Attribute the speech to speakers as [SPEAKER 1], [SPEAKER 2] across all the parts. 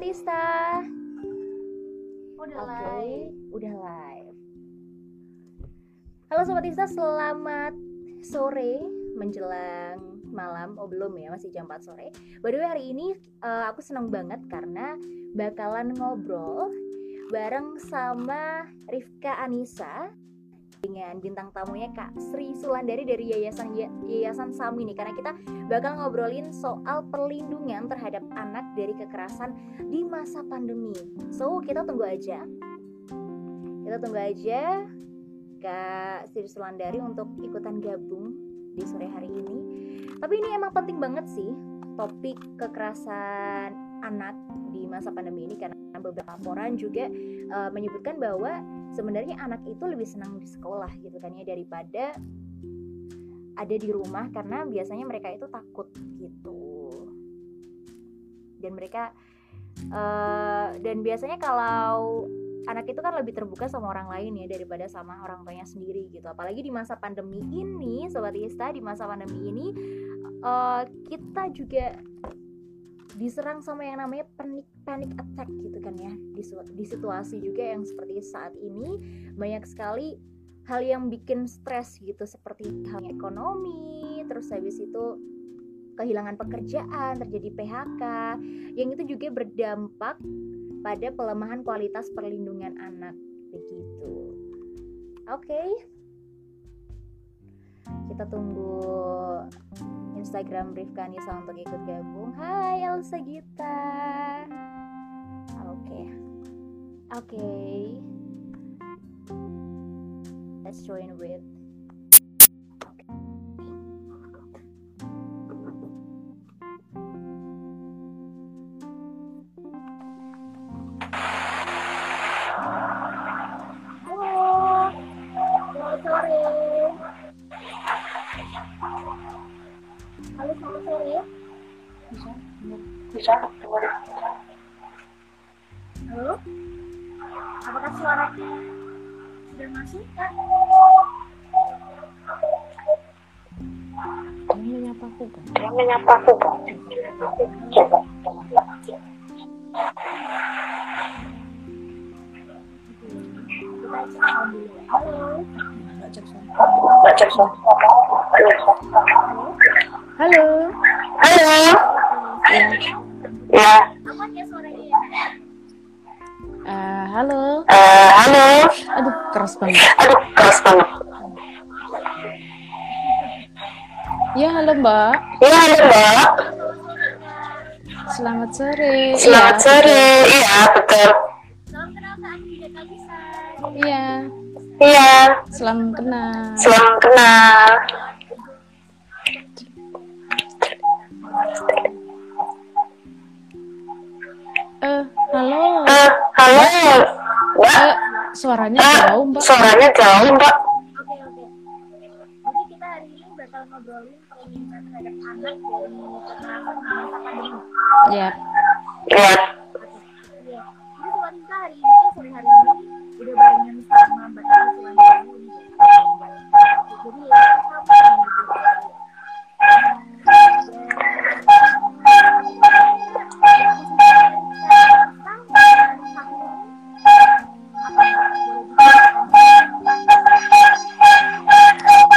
[SPEAKER 1] Sobat Ista.
[SPEAKER 2] Udah
[SPEAKER 1] Oke,
[SPEAKER 2] live.
[SPEAKER 1] udah live. Halo Sobat Ista, selamat sore menjelang malam. Oh belum ya, masih jam 4 sore. By the way hari ini eh, aku seneng banget karena bakalan ngobrol bareng sama Rifka Anissa dengan bintang tamunya Kak Sri Sulandari dari Yayasan Yayasan Sami nih karena kita bakal ngobrolin soal perlindungan terhadap anak dari kekerasan di masa pandemi. So, kita tunggu aja. Kita tunggu aja Kak Sri Sulandari untuk ikutan gabung di sore hari ini. Tapi ini emang penting banget sih topik kekerasan anak di masa pandemi ini karena beberapa laporan juga uh, menyebutkan bahwa sebenarnya anak itu lebih senang di sekolah gitu kan ya daripada ada di rumah karena biasanya mereka itu takut gitu. Dan mereka uh, dan biasanya kalau anak itu kan lebih terbuka sama orang lain ya daripada sama orang tuanya sendiri gitu. Apalagi di masa pandemi ini sobat Ista di masa pandemi ini uh, kita juga diserang sama yang namanya panic panic attack gitu kan ya di, di situasi juga yang seperti saat ini banyak sekali hal yang bikin stres gitu seperti halnya ekonomi terus habis itu kehilangan pekerjaan terjadi PHK yang itu juga berdampak pada pelemahan kualitas perlindungan anak begitu oke okay. kita tunggu Instagram Rifka Nisa untuk ikut gabung. Hai Elsa Gita. Oke. Okay. Oke. Okay. Let's join with
[SPEAKER 3] Yang menyapa
[SPEAKER 2] halo Mbak.
[SPEAKER 3] Ya, halo Mbak. Selamat sore.
[SPEAKER 2] Selamat
[SPEAKER 3] Iya,
[SPEAKER 2] sore. Iya, betul.
[SPEAKER 1] Salam kenal Kak Andi.
[SPEAKER 3] Iya.
[SPEAKER 2] Iya,
[SPEAKER 3] Salam kenal.
[SPEAKER 2] salam kenal.
[SPEAKER 3] Eh, halo.
[SPEAKER 2] Eh, halo. Mbak.
[SPEAKER 3] Eh, suaranya
[SPEAKER 2] Eh,
[SPEAKER 3] jauh, Mbak.
[SPEAKER 2] suaranya jauh, Mbak.
[SPEAKER 1] Oke oke. Jadi kita hari ini bakal ngobrolin terhadap anak masa pandemi.
[SPEAKER 3] Ya.
[SPEAKER 2] Iya.
[SPEAKER 1] Iya. Jadi sobat kita hari ini sore hari ini udah barengan sama Mbak Sulandari. Jadi ya sama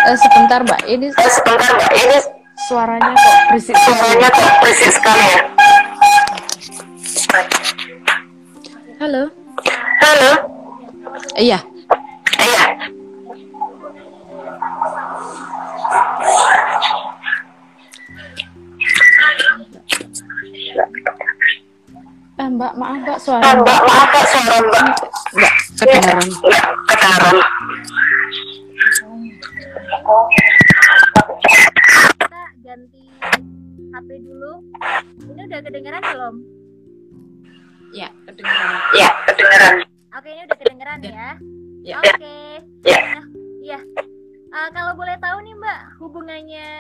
[SPEAKER 3] Eh, sebentar, Mbak. Ini
[SPEAKER 2] Eh, sebentar, Mbak. Ini
[SPEAKER 3] suaranya kok berisik
[SPEAKER 2] suaranya kok berisik sekali ya.
[SPEAKER 3] Halo.
[SPEAKER 2] Halo.
[SPEAKER 3] Iya.
[SPEAKER 2] Iya.
[SPEAKER 3] Eh, Mbak, maaf, Mbak, suara
[SPEAKER 2] Eh,
[SPEAKER 3] Mbak
[SPEAKER 2] Mbak, maaf, Mbak, suara Mbak.
[SPEAKER 3] nggak kedengaran.
[SPEAKER 2] Nggak kedengaran.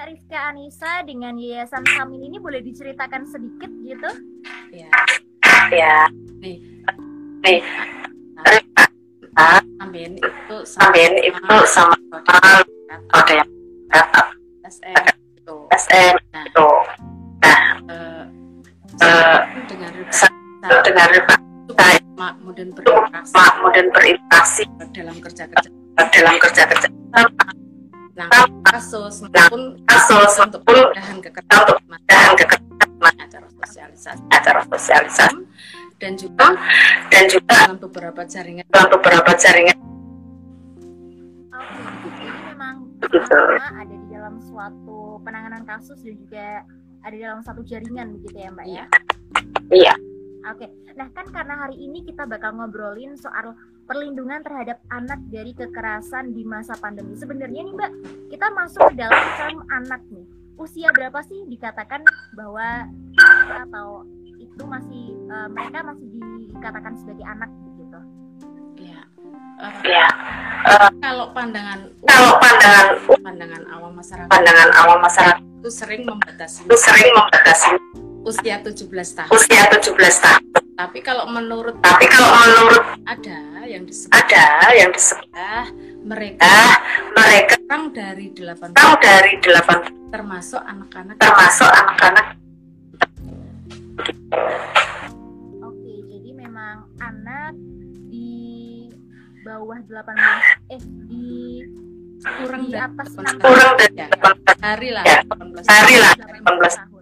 [SPEAKER 1] Hubungannya Rizka Anissa dengan Yayasan Samin ini boleh diceritakan sedikit gitu?
[SPEAKER 3] Ya.
[SPEAKER 2] Ya.
[SPEAKER 3] Nih.
[SPEAKER 2] Nih.
[SPEAKER 3] Amin itu sama
[SPEAKER 2] Amin itu sama ada yang
[SPEAKER 3] SM itu.
[SPEAKER 2] SM
[SPEAKER 3] Nah,
[SPEAKER 2] itu.
[SPEAKER 3] eh,
[SPEAKER 2] Eh,
[SPEAKER 3] dengan
[SPEAKER 2] sa- dengan baik,
[SPEAKER 3] kemudian berinteraksi
[SPEAKER 2] kemudian berinteraksi
[SPEAKER 3] dalam kerja kerja
[SPEAKER 2] dalam kerja
[SPEAKER 3] untuk
[SPEAKER 2] dan kekejaman
[SPEAKER 3] acara sosialisasi.
[SPEAKER 2] Acara sosialisasi.
[SPEAKER 3] Dan juga
[SPEAKER 2] dan juga
[SPEAKER 3] dalam beberapa jaringan.
[SPEAKER 2] dalam beberapa jaringan.
[SPEAKER 1] Ada di dalam suatu penanganan kasus dan juga ada di dalam satu jaringan begitu ya Mbak ya?
[SPEAKER 2] Iya.
[SPEAKER 1] Oke, nah kan karena hari ini kita bakal ngobrolin soal perlindungan terhadap anak dari kekerasan di masa pandemi. Sebenarnya nih Mbak, kita masuk ke dalam term anak nih. Usia berapa sih dikatakan bahwa atau itu masih eh, mereka masih dikatakan sebagai anak begitu?
[SPEAKER 3] ya. Eh,
[SPEAKER 2] ya
[SPEAKER 3] kalau pandangan
[SPEAKER 2] kalau pandangan
[SPEAKER 3] pandangan awam masyarakat
[SPEAKER 2] pandangan awam masyarakat
[SPEAKER 3] itu sering membatasi
[SPEAKER 2] itu sering membatasi
[SPEAKER 3] usia 17 tahun.
[SPEAKER 2] usia 17 tahun
[SPEAKER 3] tapi kalau menurut
[SPEAKER 2] tapi kalau menurut
[SPEAKER 3] ada yang disebut
[SPEAKER 2] ada yang disebut
[SPEAKER 3] mereka
[SPEAKER 2] ah, mereka
[SPEAKER 3] kurang dari 8
[SPEAKER 2] kurang dari 8
[SPEAKER 3] termasuk anak-anak.
[SPEAKER 2] Termasuk anak-anak.
[SPEAKER 1] Oke, jadi memang anak di bawah 18 eh di
[SPEAKER 3] kurang
[SPEAKER 1] di
[SPEAKER 3] dari
[SPEAKER 1] atas
[SPEAKER 3] 18
[SPEAKER 1] enam
[SPEAKER 2] kurang dari
[SPEAKER 3] Ya.
[SPEAKER 2] 18
[SPEAKER 3] hari lah
[SPEAKER 2] Ya.
[SPEAKER 3] 18
[SPEAKER 2] hari lah
[SPEAKER 1] 18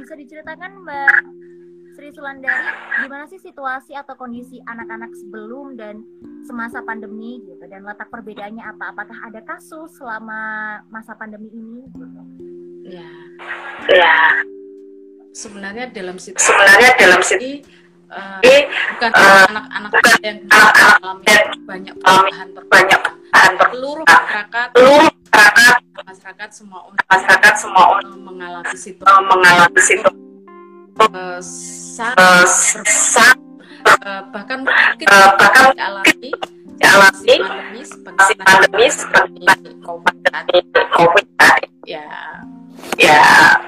[SPEAKER 1] bisa diceritakan Mbak Sri Sulandari gimana sih situasi atau kondisi anak-anak sebelum dan semasa pandemi gitu dan letak perbedaannya apa? Apakah ada kasus selama masa pandemi ini? Gitu?
[SPEAKER 3] ya
[SPEAKER 2] ya
[SPEAKER 3] sebenarnya dalam situasi
[SPEAKER 2] sebenarnya dalam situ
[SPEAKER 3] eh, bukan
[SPEAKER 2] Eh,
[SPEAKER 3] anak-anak
[SPEAKER 2] bukan
[SPEAKER 3] yang mengalami
[SPEAKER 2] yang
[SPEAKER 3] banyak perubahan
[SPEAKER 2] banyak perubahan
[SPEAKER 3] seluruh masyarakat
[SPEAKER 2] seluruh masyarakat.
[SPEAKER 3] Masyarakat semua
[SPEAKER 2] masyarakat semua
[SPEAKER 3] eh, mengalami
[SPEAKER 2] eh,
[SPEAKER 3] situasi
[SPEAKER 2] mengalami situ
[SPEAKER 3] eh, sangat
[SPEAKER 2] eh,
[SPEAKER 3] berbeda.
[SPEAKER 2] sangat
[SPEAKER 3] Eh, bahkan mungkin
[SPEAKER 2] eh, bahkan
[SPEAKER 3] dialami
[SPEAKER 2] dialami
[SPEAKER 3] pandemi
[SPEAKER 2] si pandemi seperti
[SPEAKER 3] COVID.
[SPEAKER 2] COVID
[SPEAKER 3] ya.
[SPEAKER 2] Ya.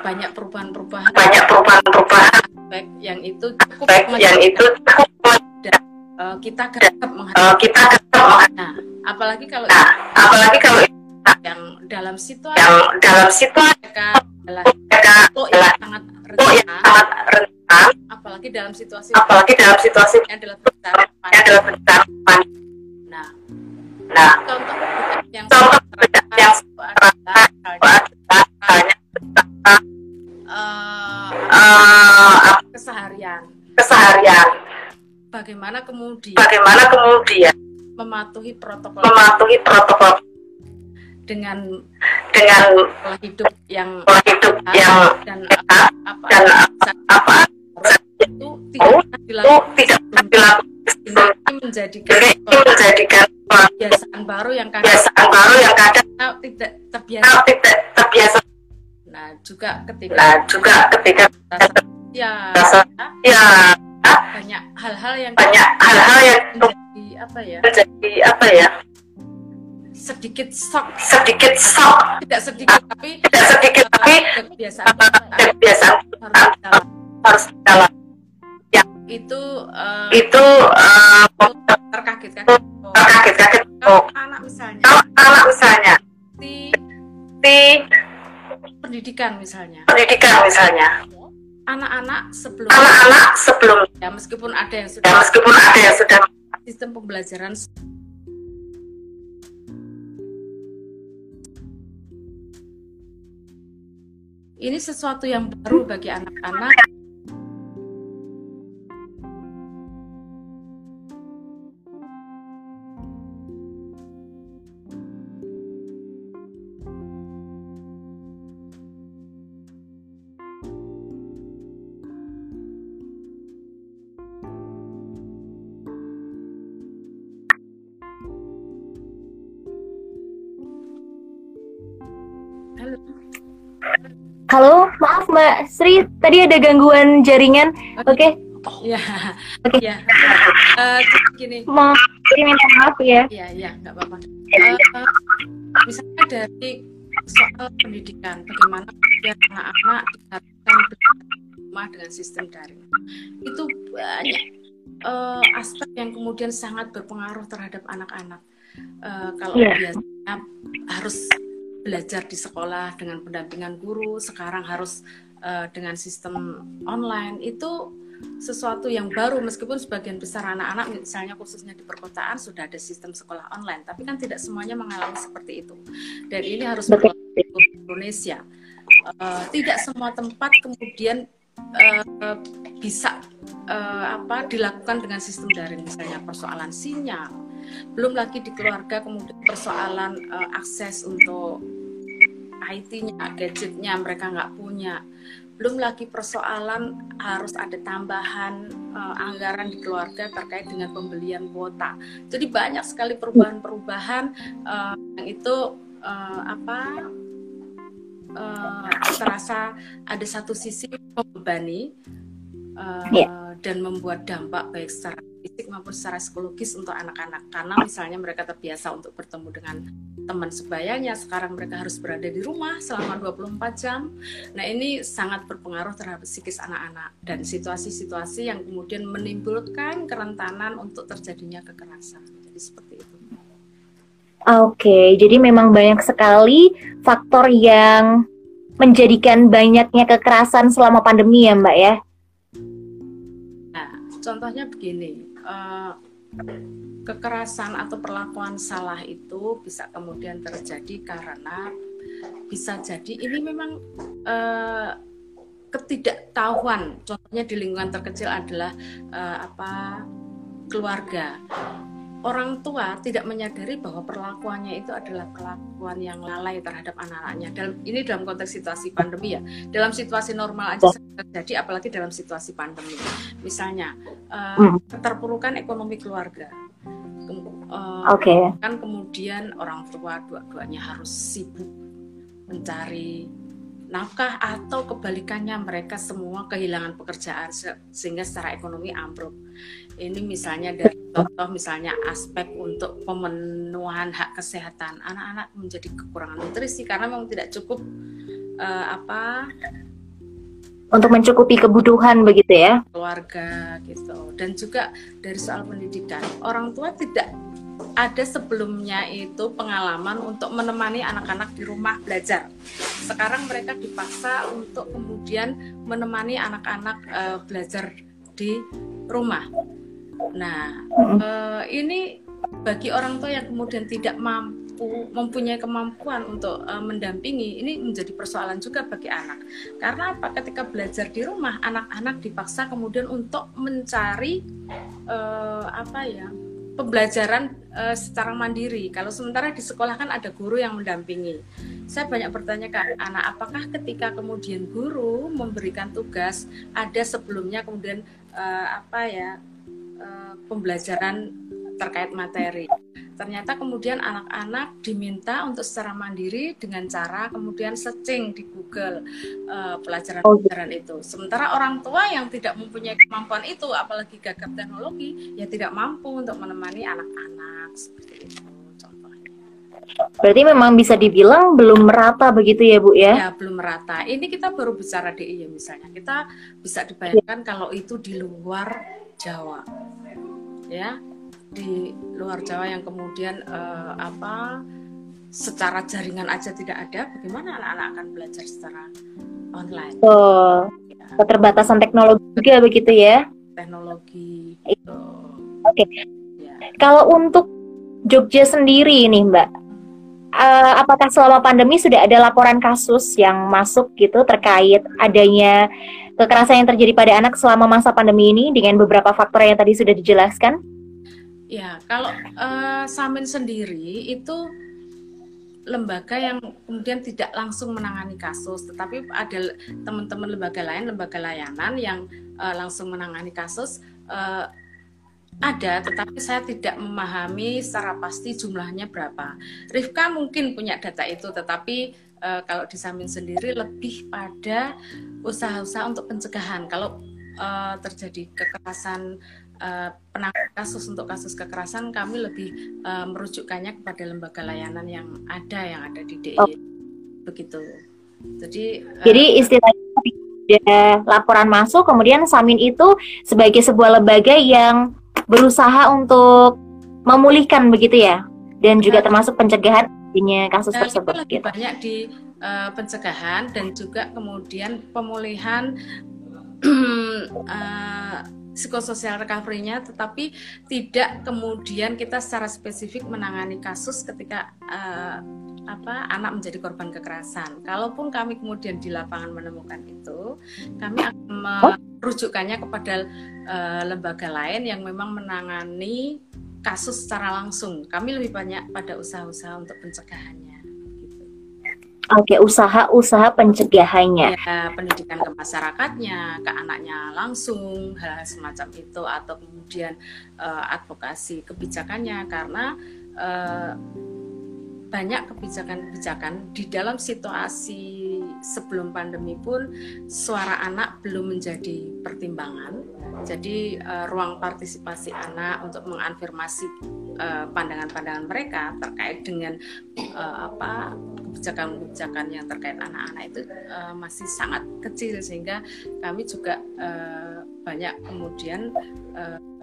[SPEAKER 3] Banyak perubahan-perubahan
[SPEAKER 2] banyak perubahan-perubahan.
[SPEAKER 3] Baik yang itu cukup
[SPEAKER 2] baik yang itu cukup
[SPEAKER 3] kita gercep menghadapi
[SPEAKER 2] eh, kita ketemu
[SPEAKER 3] nah apalagi kalau
[SPEAKER 2] nah apalagi kalau
[SPEAKER 3] yang dalam situasi
[SPEAKER 2] yang dalam situasi
[SPEAKER 3] mereka adalah
[SPEAKER 2] mereka
[SPEAKER 3] itu yang sangat
[SPEAKER 2] itu yang
[SPEAKER 3] rentan.
[SPEAKER 2] sangat rentan.
[SPEAKER 3] Apalagi dalam situasi
[SPEAKER 2] apalagi dalam situasi
[SPEAKER 3] yang adalah besar
[SPEAKER 2] yang adalah besar
[SPEAKER 3] nah
[SPEAKER 2] nah
[SPEAKER 3] contoh yang
[SPEAKER 2] contoh yang
[SPEAKER 3] misalnya, eh,
[SPEAKER 2] eh,
[SPEAKER 3] keseharian.
[SPEAKER 2] keseharian.
[SPEAKER 3] Bagaimana kemudian
[SPEAKER 2] bagaimana kemudian
[SPEAKER 3] mematuhi protokol
[SPEAKER 2] mematuhi protokol
[SPEAKER 3] dengan
[SPEAKER 2] dengan
[SPEAKER 3] pola hidup yang
[SPEAKER 2] pola hidup yang
[SPEAKER 3] dan
[SPEAKER 2] sehat
[SPEAKER 3] apa
[SPEAKER 2] dan apa
[SPEAKER 3] itu tidak pernah
[SPEAKER 2] itu
[SPEAKER 3] dilakukan
[SPEAKER 2] tidak pernah dilakukan
[SPEAKER 3] ini menjadikan
[SPEAKER 2] ini menjadikan
[SPEAKER 3] kebiasaan baru yang kadang
[SPEAKER 2] kebiasaan baru yang kadang
[SPEAKER 3] tidak terbiasa.
[SPEAKER 2] tidak terbiasa.
[SPEAKER 3] Nah juga ketika
[SPEAKER 2] nah juga ketika
[SPEAKER 3] ya
[SPEAKER 2] ya.
[SPEAKER 3] banyak hal-hal yang
[SPEAKER 2] banyak hal-hal yang
[SPEAKER 3] menjadi apa ya?
[SPEAKER 2] menjadi apa ya
[SPEAKER 3] sedikit shock.
[SPEAKER 2] Sedikit shock.
[SPEAKER 3] Tidak sedikit tapi
[SPEAKER 2] tidak sedikit tapi
[SPEAKER 3] kebiasaan.
[SPEAKER 2] kebiasaan.
[SPEAKER 3] Harus dalam.
[SPEAKER 2] Dalam.
[SPEAKER 3] Itu eh,
[SPEAKER 2] itu eh,
[SPEAKER 3] terkaget-kaget oh,
[SPEAKER 2] kaget-kaget
[SPEAKER 3] kalau
[SPEAKER 2] oh,
[SPEAKER 3] anak misalnya.
[SPEAKER 2] Kalau anak misalnya.
[SPEAKER 3] Di
[SPEAKER 2] di
[SPEAKER 3] pendidikan misalnya.
[SPEAKER 2] pendidikan misalnya.
[SPEAKER 3] Anak-anak sebelum
[SPEAKER 2] anak-anak sebelum.
[SPEAKER 3] Ya meskipun ada yang
[SPEAKER 2] ya
[SPEAKER 3] sudah
[SPEAKER 2] meskipun ada yang sudah
[SPEAKER 3] sistem pembelajaran ini sesuatu yang baru bagi anak-anak Halo.
[SPEAKER 1] Halo, maaf Mbak Sri, tadi ada gangguan jaringan. Oke,
[SPEAKER 3] ya.
[SPEAKER 1] Oke.
[SPEAKER 3] ya Eh, gini.
[SPEAKER 1] Mau minta maaf ya.
[SPEAKER 3] ya ya nggak apa-apa. Eh, misalnya dari soal pendidikan bagaimana kemudian anak-anak diharuskan belajar di rumah dengan sistem daring. Itu banyak eh, aspek yang kemudian sangat berpengaruh terhadap anak-anak. Eh, kalau
[SPEAKER 1] Iya.
[SPEAKER 3] biasanya harus belajar di sekolah dengan pendampingan guru sekarang harus uh, dengan sistem online itu sesuatu yang baru. Meskipun sebagian besar anak-anak misalnya khususnya di perkotaan sudah ada sistem sekolah online tapi kan tidak semuanya mengalami seperti itu. Dan ini harus berlaku di Indonesia. Uh, tidak semua tempat kemudian uh, bisa uh, apa dilakukan dengan sistem daring. Misalnya persoalan sinyal belum lagi di keluarga kemudian persoalan uh, akses untuk IT-nya gadgetnya mereka nggak punya belum lagi persoalan harus ada tambahan uh, anggaran di keluarga terkait dengan pembelian kuota. Jadi banyak sekali perubahan-perubahan uh, yang itu uh, apa uh, terasa ada satu sisi membebani uh, yeah. dan membuat dampak baik secara fisik maupun secara psikologis untuk anak-anak. Karena misalnya mereka terbiasa untuk bertemu dengan teman sebayanya sekarang mereka harus berada di rumah selama 24 jam. Nah ini sangat berpengaruh terhadap psikis anak-anak dan situasi-situasi yang kemudian menimbulkan kerentanan untuk terjadinya kekerasan. Jadi seperti itu.
[SPEAKER 1] Oke, jadi memang banyak sekali faktor yang menjadikan banyaknya kekerasan selama pandemi ya Mbak ya?
[SPEAKER 3] Nah, contohnya begini, uh, kekerasan atau perlakuan salah itu bisa kemudian terjadi karena bisa jadi ini memang uh, ketidaktahuan. Contohnya di lingkungan terkecil adalah uh, apa keluarga orang tua tidak menyadari bahwa perlakuannya itu adalah perlakuan yang lalai terhadap anak-anaknya. Dalam ini dalam konteks situasi pandemi ya. Dalam situasi normal aja terjadi, apalagi dalam situasi pandemi. Misalnya uh, keterpurukan ekonomi keluarga. Uh, okay. Kan kemudian orang tua dua-duanya harus sibuk mencari nafkah atau kebalikannya mereka semua kehilangan pekerjaan sehingga secara ekonomi ambruk. Ini misalnya dari contoh misalnya aspek untuk pemenuhan hak kesehatan anak-anak menjadi kekurangan nutrisi karena memang tidak cukup uh, apa
[SPEAKER 1] untuk mencukupi kebutuhan begitu ya
[SPEAKER 3] keluarga gitu dan juga dari soal pendidikan orang tua tidak ada sebelumnya itu pengalaman untuk menemani anak-anak di rumah belajar. Sekarang mereka dipaksa untuk kemudian menemani anak-anak uh, belajar di rumah. Nah, uh, ini bagi orang tua yang kemudian tidak mampu mempunyai kemampuan untuk uh, mendampingi ini menjadi persoalan juga bagi anak karena apa ketika belajar di rumah anak-anak dipaksa kemudian untuk mencari uh, apa ya pembelajaran uh, secara mandiri. Kalau sementara di sekolah kan ada guru yang mendampingi. Saya banyak bertanya ke anak, apakah ketika kemudian guru memberikan tugas ada sebelumnya kemudian uh, apa ya uh, pembelajaran terkait materi. Ternyata kemudian anak-anak diminta untuk secara mandiri dengan cara kemudian searching di Google uh, pelajaran-pelajaran oh. itu. Sementara orang tua yang tidak mempunyai kemampuan itu, apalagi gagap teknologi, ya tidak mampu untuk menemani anak-anak seperti itu.
[SPEAKER 1] Berarti memang bisa dibilang belum merata begitu ya Bu ya?
[SPEAKER 3] Ya belum merata. Ini kita baru bicara DI ya misalnya. Kita bisa dibayangkan ya. kalau itu di luar Jawa, ya di luar Jawa yang kemudian uh, apa secara jaringan aja tidak ada, bagaimana anak-anak akan belajar secara online?
[SPEAKER 1] Oh, ya. keterbatasan teknologi juga begitu ya?
[SPEAKER 3] Teknologi.
[SPEAKER 1] Gitu. Oke. Okay. Ya. Kalau untuk Jogja sendiri ini Mbak, uh, apakah selama pandemi sudah ada laporan kasus yang masuk gitu terkait adanya kekerasan yang terjadi pada anak selama masa pandemi ini dengan beberapa faktor yang tadi sudah dijelaskan?
[SPEAKER 3] Ya, kalau uh, Samin sendiri itu lembaga yang kemudian tidak langsung menangani kasus, tetapi ada teman-teman lembaga lain, lembaga layanan yang uh, langsung menangani kasus uh, ada, tetapi saya tidak memahami secara pasti jumlahnya berapa. Rifka mungkin punya data itu, tetapi uh, kalau di Samin sendiri lebih pada usaha-usaha untuk pencegahan. Kalau uh, terjadi kekerasan uh, penanganan kasus untuk kasus kekerasan kami lebih uh, merujukkannya kepada lembaga layanan yang ada yang ada di DI oh. begitu jadi
[SPEAKER 1] uh, jadi istilahnya ada laporan masuk kemudian Samin itu sebagai sebuah lembaga yang berusaha untuk memulihkan begitu ya dan juga termasuk pencegahan kasus
[SPEAKER 3] nah,
[SPEAKER 1] tersebut
[SPEAKER 3] lebih gitu. banyak di uh, pencegahan dan juga kemudian pemulihan uh, psikososial recovery-nya tetapi tidak kemudian kita secara spesifik menangani kasus ketika uh, apa anak menjadi korban kekerasan. Kalaupun kami kemudian di lapangan menemukan itu, kami akan merujukkannya kepada uh, lembaga lain yang memang menangani kasus secara langsung. Kami lebih banyak pada usaha-usaha untuk pencegahannya.
[SPEAKER 1] Oke, usaha-usaha pencegahannya.
[SPEAKER 3] Ya, pendidikan ke masyarakatnya, ke anaknya langsung, hal semacam itu, atau kemudian uh, advokasi kebijakannya, karena uh, banyak kebijakan-kebijakan di dalam situasi sebelum pandemi pun suara anak belum menjadi pertimbangan. Jadi uh, ruang partisipasi anak untuk mengafirmasi pandangan-pandangan mereka terkait dengan uh, apa kebijakan-kebijakan yang terkait anak-anak itu uh, masih sangat kecil. Sehingga kami juga uh, banyak kemudian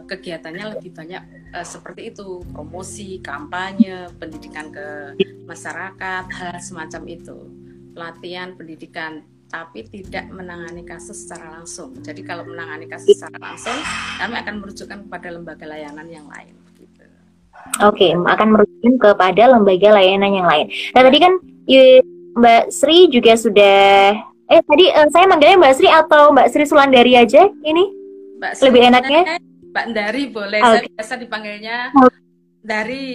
[SPEAKER 3] kegiatannya lebih banyak seperti itu. Promosi kampanye pendidikan ke masyarakat hal semacam itu pelatihan pendidikan tapi tidak menangani kasus secara langsung. Jadi kalau menangani kasus secara langsung, kami akan merujukkan kepada lembaga layanan yang lain. Gitu.
[SPEAKER 1] Oke, akan merujukkan kepada lembaga layanan yang lain. Nah tadi kan Mbak Sri juga sudah eh tadi uh, saya manggilnya Mbak Sri atau Mbak Sri Sulandari aja ini?
[SPEAKER 3] Mbak Sri
[SPEAKER 1] lebih enaknya?
[SPEAKER 3] Mbak Dari boleh. Okay. Saya biasa dipanggilnya Dari.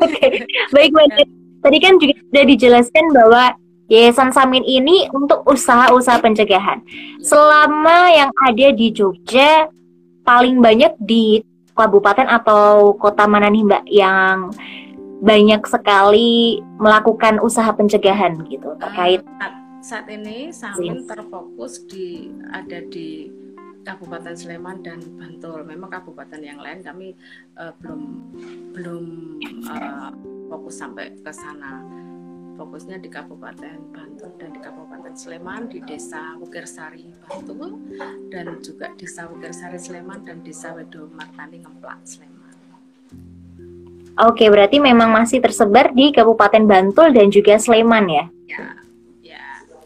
[SPEAKER 1] Oke, okay. baik Mbak. Tadi kan juga sudah dijelaskan bahwa Yayasan Samin ini untuk usaha-usaha pencegahan. Selama yang ada di Jogja, paling banyak di kabupaten atau kota mana nih Mbak yang banyak sekali melakukan usaha pencegahan gitu terkait
[SPEAKER 3] saat, saat ini Samin terfokus di ada di Kabupaten Sleman dan Bantul. Memang kabupaten yang lain kami uh, belum belum uh, fokus sampai ke sana. Fokusnya di Kabupaten Bantul dan di Kabupaten Sleman di Desa Wukirsari Bantul dan juga Desa Wukirsari Sleman dan Desa Wedo Martani Ngemplak Sleman.
[SPEAKER 1] Oke, berarti memang masih tersebar di Kabupaten Bantul dan juga Sleman ya?
[SPEAKER 3] Ya, ya.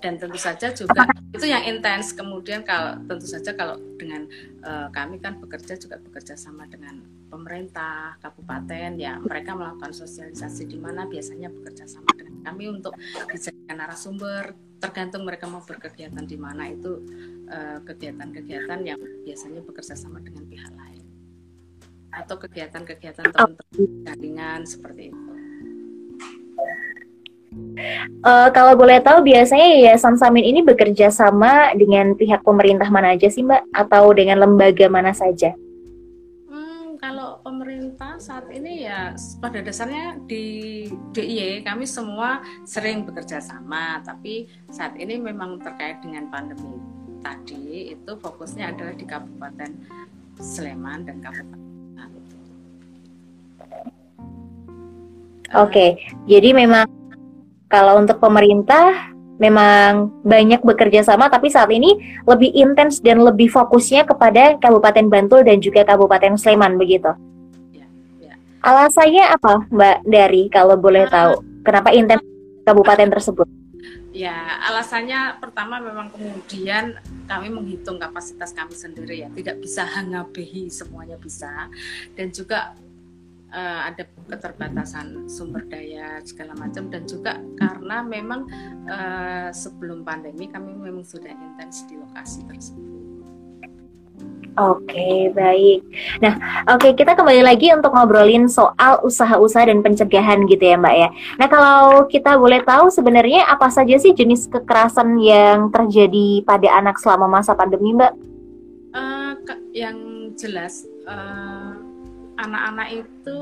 [SPEAKER 3] Dan tentu saja juga itu yang intens. Kemudian kalau tentu saja kalau dengan uh, kami kan bekerja juga bekerja sama dengan pemerintah kabupaten ya mereka melakukan sosialisasi di mana biasanya bekerja sama dengan kami untuk dijadikan narasumber tergantung mereka mau berkegiatan di mana itu eh, kegiatan-kegiatan uh, yang biasanya bekerja sama dengan pihak lain atau kegiatan-kegiatan tertentu jaringan seperti itu.
[SPEAKER 1] Uh, kalau boleh tahu biasanya Yayasan Samin ini bekerja sama dengan pihak pemerintah mana aja sih Mbak atau dengan lembaga mana saja?
[SPEAKER 3] Hmm, kalau pemerintah saat ini ya pada dasarnya di DIY kami semua sering bekerja sama tapi saat ini memang terkait dengan pandemi tadi itu fokusnya adalah di Kabupaten Sleman dan Kabupaten
[SPEAKER 1] Oke, okay. jadi memang kalau untuk pemerintah memang banyak bekerja sama, tapi saat ini lebih intens dan lebih fokusnya kepada Kabupaten Bantul dan juga Kabupaten Sleman begitu. Ya, ya. Alasannya apa, Mbak Dari, kalau boleh tahu, kenapa intens kabupaten tersebut?
[SPEAKER 3] Ya, alasannya pertama memang kemudian kami menghitung kapasitas kami sendiri ya, tidak bisa hangabehi semuanya bisa, dan juga uh, ada keterbatasan sumber daya segala macam dan juga karena memang uh, sebelum pandemi kami memang sudah intens di lokasi tersebut.
[SPEAKER 1] Oke, okay, baik. Nah, oke okay, kita kembali lagi untuk ngobrolin soal usaha-usaha dan pencegahan gitu ya, Mbak ya. Nah, kalau kita boleh tahu sebenarnya apa saja sih jenis kekerasan yang terjadi pada anak selama masa pandemi, Mbak?
[SPEAKER 3] Uh, yang jelas uh, anak-anak itu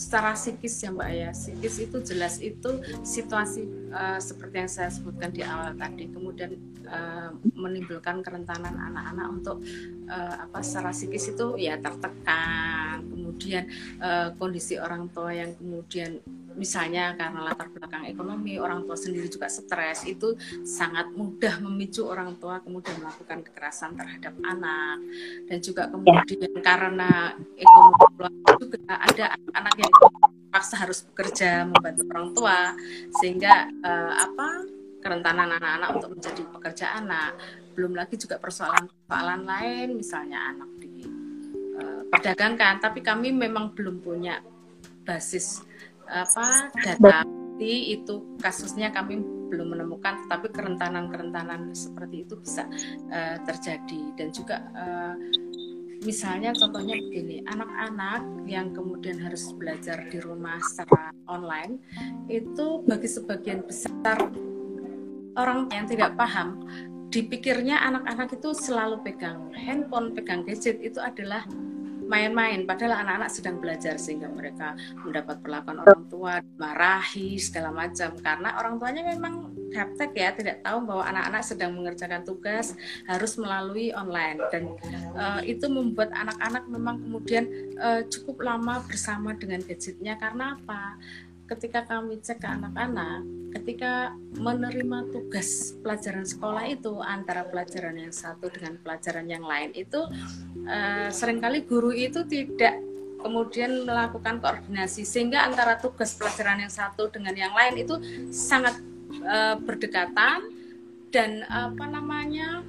[SPEAKER 3] secara psikis ya mbak ya. Psikis itu jelas itu situasi uh, seperti yang saya sebutkan di awal tadi. Kemudian uh, menimbulkan kerentanan anak-anak untuk uh, apa secara psikis itu ya tertekan. Kemudian uh, kondisi orang tua yang kemudian misalnya karena latar belakang ekonomi orang tua sendiri juga stres itu sangat mudah memicu orang tua kemudian melakukan kekerasan terhadap anak. Dan juga kemudian karena ekonomi juga ada anak yang paksa harus bekerja membantu orang tua sehingga uh, apa kerentanan anak-anak untuk menjadi pekerja anak. Belum lagi juga persoalan-persoalan lain misalnya anak di perdagangkan. Tapi kami memang belum punya basis apa data itu kasusnya kami belum menemukan tetapi kerentanan-kerentanan seperti itu bisa uh, terjadi. Dan juga uh, misalnya contohnya begini anak-anak yang kemudian harus belajar di rumah secara online itu bagi sebagian besar orang yang tidak paham dipikirnya anak-anak itu selalu pegang handphone pegang gadget itu adalah main-main. Padahal anak-anak sedang belajar sehingga mereka mendapat perlakuan orang tua marahi segala macam. Karena orang tuanya memang gaptek ya tidak tahu bahwa anak-anak sedang mengerjakan tugas harus melalui online. Dan uh, itu membuat anak-anak memang kemudian uh, cukup lama bersama dengan gadgetnya. Karena apa? Ketika kami cek ke anak-anak, ketika menerima tugas pelajaran sekolah itu antara pelajaran yang satu dengan pelajaran yang lain itu uh, sering kali guru itu tidak kemudian melakukan koordinasi sehingga antara tugas pelajaran yang satu dengan yang lain itu sangat uh, berdekatan dan apa namanya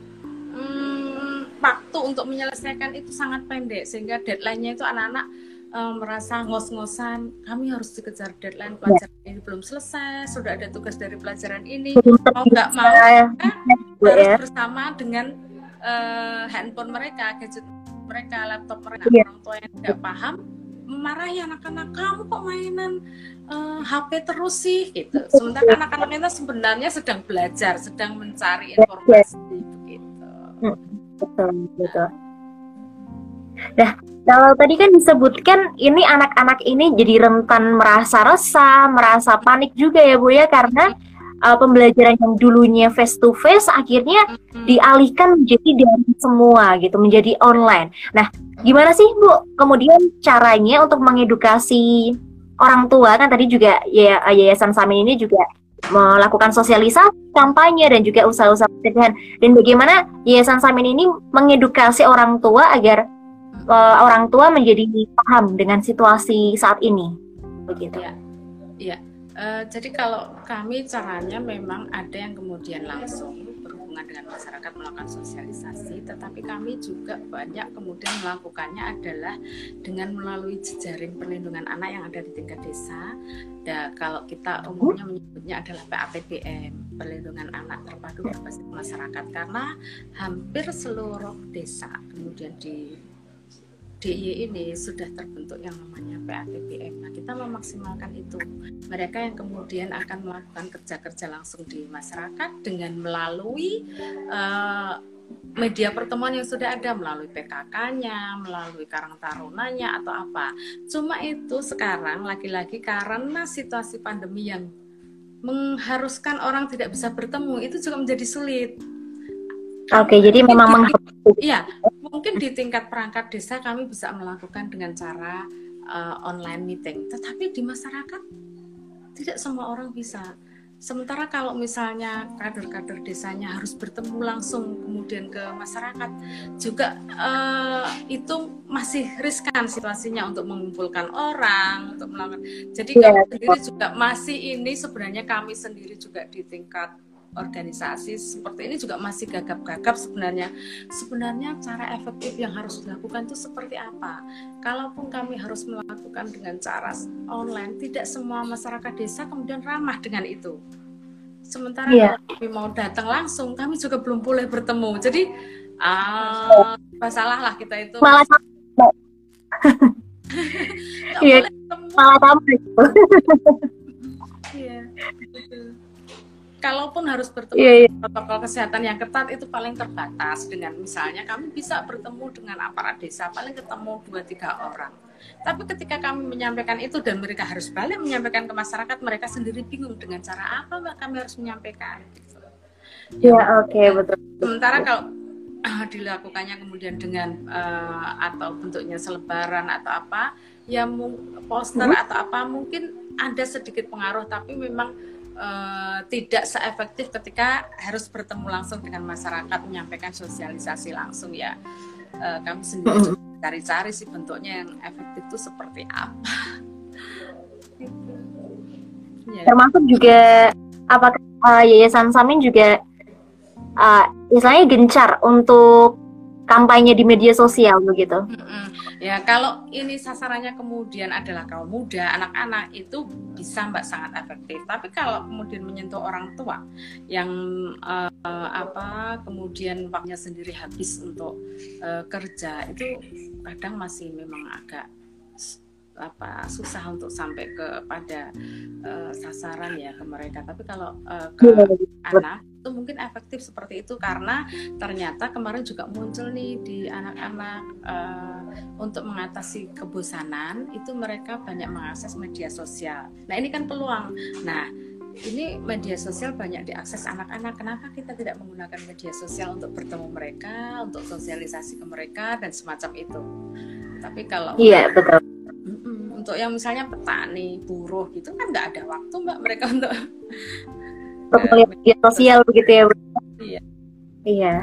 [SPEAKER 3] um, waktu untuk menyelesaikan itu sangat pendek sehingga deadline-nya itu anak-anak um, merasa ngos-ngosan kami harus dikejar deadline pelajaran ya. ini belum selesai sudah ada tugas dari pelajaran ini mau nggak mau ya. harus bersama dengan uh, handphone mereka gadget mereka laptop mereka ya. orang tua yang tidak paham memarahi anak-anak kamu kok mainan uh, eh, HP terus sih gitu. Sementara anak-anak itu sebenarnya sedang belajar sedang mencari informasi begitu.
[SPEAKER 1] Betul betul. Nah, kalau tadi kan disebutkan ini anak-anak ini jadi rentan merasa resah, merasa panik juga ya Bu ya karena uh, pembelajaran yang dulunya face to face akhirnya dialihkan menjadi dari semua gitu, menjadi online. Nah, gimana sih Bu kemudian caranya untuk mengedukasi orang tua? Kan tadi juga ya Yayasan Samin ini juga melakukan sosialisasi, kampanye dan juga usaha-usaha pencegahan. Dan bagaimana Yayasan Samin ini mengedukasi orang tua agar uh, orang tua menjadi paham dengan situasi saat ini? Begitu.
[SPEAKER 3] Ya. Ya uh, jadi kalau kami caranya memang ada yang kemudian langsung berhubungan dengan masyarakat melakukan sosialisasi tetapi kami juga banyak kemudian melakukannya adalah dengan melalui jejaring perlindungan anak yang ada di tingkat desa. Dan kalau kita umumnya menyebutnya adalah PATBM perlindungan anak terpadu berbasis masyarakat. Karena hampir seluruh desa kemudian di DIY ini sudah terbentuk yang namanya PATBM. Nah, kita memaksimalkan itu. Mereka yang kemudian akan melakukan kerja-kerja langsung di masyarakat dengan melalui uh, media pertemuan yang sudah ada melalui PKK-nya, melalui Karang Tarunanya atau apa. Cuma itu sekarang lagi-lagi karena situasi pandemi yang mengharuskan orang tidak bisa bertemu itu juga menjadi sulit.
[SPEAKER 1] Oke, okay, jadi memang
[SPEAKER 3] Iya, mungkin di tingkat perangkat desa kami bisa melakukan dengan cara uh, online meeting, tetapi di masyarakat tidak semua orang bisa. Sementara kalau misalnya kader-kader desanya harus bertemu langsung kemudian ke masyarakat juga uh, itu masih riskan situasinya untuk mengumpulkan orang untuk melakukan. Jadi yeah. kami sendiri juga masih ini sebenarnya kami sendiri juga di tingkat organisasi seperti ini juga masih gagap-gagap sebenarnya. Sebenarnya cara efektif yang harus dilakukan itu seperti apa? Kalaupun kami harus melakukan dengan cara online, tidak semua masyarakat desa kemudian ramah dengan itu. Sementara yeah. kalau kami mau datang langsung, kami juga belum boleh bertemu. Jadi uh, masalah lah kita itu.
[SPEAKER 1] Malah Iya, malah tambah.
[SPEAKER 3] Iya, kalaupun harus bertemu yeah, yeah. protokol kesehatan yang ketat itu paling terbatas dengan misalnya kami bisa bertemu dengan aparat desa paling ketemu dua tiga orang tapi ketika kami menyampaikan itu dan mereka harus balik menyampaikan ke masyarakat mereka sendiri bingung dengan cara apa mbak kami harus menyampaikan
[SPEAKER 1] ya yeah, oke okay, betul
[SPEAKER 3] sementara kalau uh, dilakukannya kemudian dengan uh, atau bentuknya selebaran atau apa ya poster hmm. atau apa mungkin ada sedikit pengaruh tapi memang uh, tidak seefektif ketika harus bertemu langsung dengan masyarakat menyampaikan sosialisasi langsung ya uh, kami sendiri cari-cari sih bentuknya yang efektif itu seperti apa Gitu. Ya.
[SPEAKER 1] termasuk juga apakah uh, Yayasan Samin juga uh, istilahnya gencar untuk kampanye di media sosial begitu.
[SPEAKER 3] Mm-mm. Ya, kalau ini sasarannya kemudian adalah kaum muda, anak-anak itu bisa Mbak sangat efektif. Tapi kalau kemudian menyentuh orang tua yang eh, apa kemudian waktunya sendiri habis untuk eh, kerja itu kadang masih memang agak apa susah untuk sampai kepada eh, sasaran ya ke mereka. Tapi kalau eh, ke anak itu mungkin efektif seperti itu karena ternyata kemarin juga muncul nih di anak-anak eh, untuk mengatasi kebosanan itu mereka banyak mengakses media sosial. Nah ini kan peluang. Nah ini media sosial banyak diakses anak-anak. Kenapa kita tidak menggunakan media sosial untuk bertemu mereka, untuk sosialisasi ke mereka dan semacam itu? Tapi kalau
[SPEAKER 1] Iya betul.
[SPEAKER 3] Untuk yang misalnya petani, buruh gitu kan nggak ada waktu mbak mereka untuk
[SPEAKER 1] Untuk melihat sosial begitu ya.
[SPEAKER 3] Iya.
[SPEAKER 1] Iya.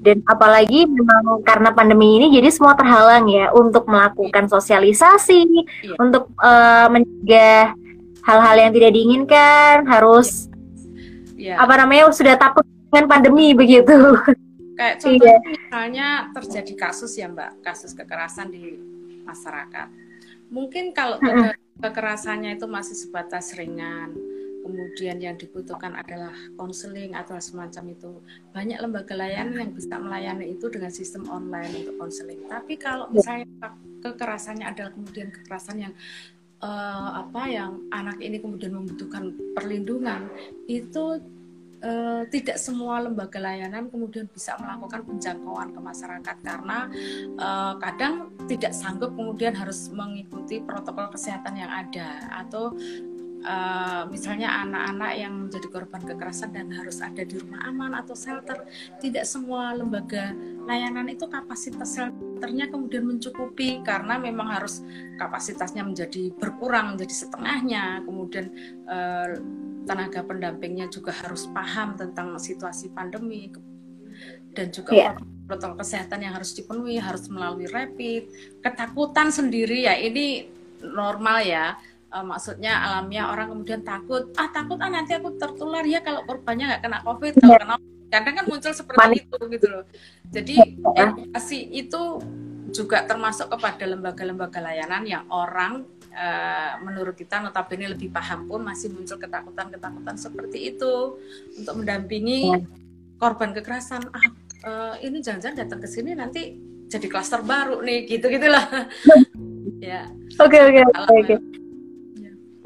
[SPEAKER 1] Dan apalagi memang karena pandemi ini jadi semua terhalang ya untuk melakukan sosialisasi,
[SPEAKER 3] Iya.
[SPEAKER 1] untuk eh, mencegah hal-hal yang tidak diinginkan, harus
[SPEAKER 3] ya
[SPEAKER 1] apa namanya sudah takut dengan pandemi begitu.
[SPEAKER 3] kayak contohnya misalnya terjadi kasus ya mbak kasus kekerasan di masyarakat mungkin kalau ke- kekerasannya itu masih sebatas ringan kemudian yang dibutuhkan adalah konseling atau semacam itu. Banyak lembaga layanan yang bisa melayani itu dengan sistem online untuk konseling. Tapi kalau misalnya kekerasannya adalah kemudian kekerasan yang eh, apa yang anak ini kemudian membutuhkan perlindungan itu eh, tidak semua lembaga layanan kemudian bisa melakukan penjangkauan ke masyarakat karena eh, kadang tidak sanggup kemudian harus mengikuti protokol kesehatan yang ada atau eh, misalnya anak-anak yang menjadi korban kekerasan dan harus ada di rumah aman atau shelter tidak semua lembaga layanan itu kapasitas shelternya kemudian mencukupi karena memang harus kapasitasnya menjadi berkurang menjadi setengahnya. Kemudian eh, tenaga pendampingnya juga harus paham tentang situasi pandemi dan juga
[SPEAKER 1] Iya.
[SPEAKER 3] protokol kesehatan yang harus dipenuhi harus melalui rapid. Ketakutan sendiri ya ini normal ya Eh, maksudnya alamiah orang kemudian takut. Ah takut ah nanti aku tertular ya kalau korbannya nggak kena covid kalau kena kadang kan muncul seperti
[SPEAKER 1] Panik.
[SPEAKER 3] itu gitu loh. Jadi edukasi itu juga termasuk kepada lembaga-lembaga layanan yang orang eh, menurut kita notabene lebih paham pun masih muncul ketakutan-ketakutan seperti itu. Untuk mendampingi korban kekerasan ah eh, ini jangan-jangan datang ke sini nanti jadi klaster baru nih gitu gitulah ya.
[SPEAKER 1] Oke oke oke.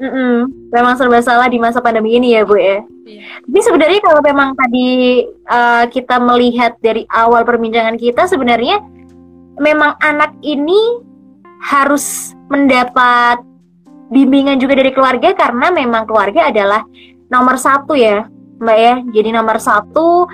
[SPEAKER 1] Mm-mm. Memang serba salah di masa pandemi ini ya Bu ya.
[SPEAKER 3] Iya.
[SPEAKER 1] Tapi sebenarnya kalau memang tadi uh, kita melihat dari awal perbincangan kita sebenarnya memang anak ini harus mendapat bimbingan juga dari keluarga karena memang keluarga adalah nomor satu ya Mbak ya. Jadi nomor satu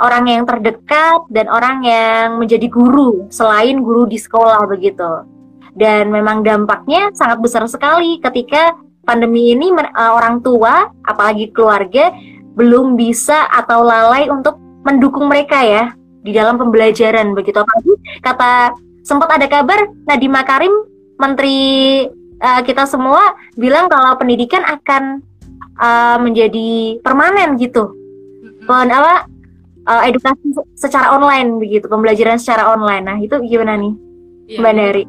[SPEAKER 1] orang yang terdekat dan orang yang menjadi guru selain guru di sekolah begitu. Dan memang dampaknya sangat besar sekali ketika pandemi ini uh, orang tua apalagi keluarga belum bisa atau lalai untuk mendukung mereka ya di dalam pembelajaran begitu. Apalagi kata sempat ada kabar Nadiem Makarim menteri uh, kita semua bilang kalau pendidikan akan uh, menjadi permanen gitu. Pen- apa uh, edukasi secara online begitu. Pembelajaran secara online. Nah itu gimana nih
[SPEAKER 3] Iya,
[SPEAKER 1] Mbak Dari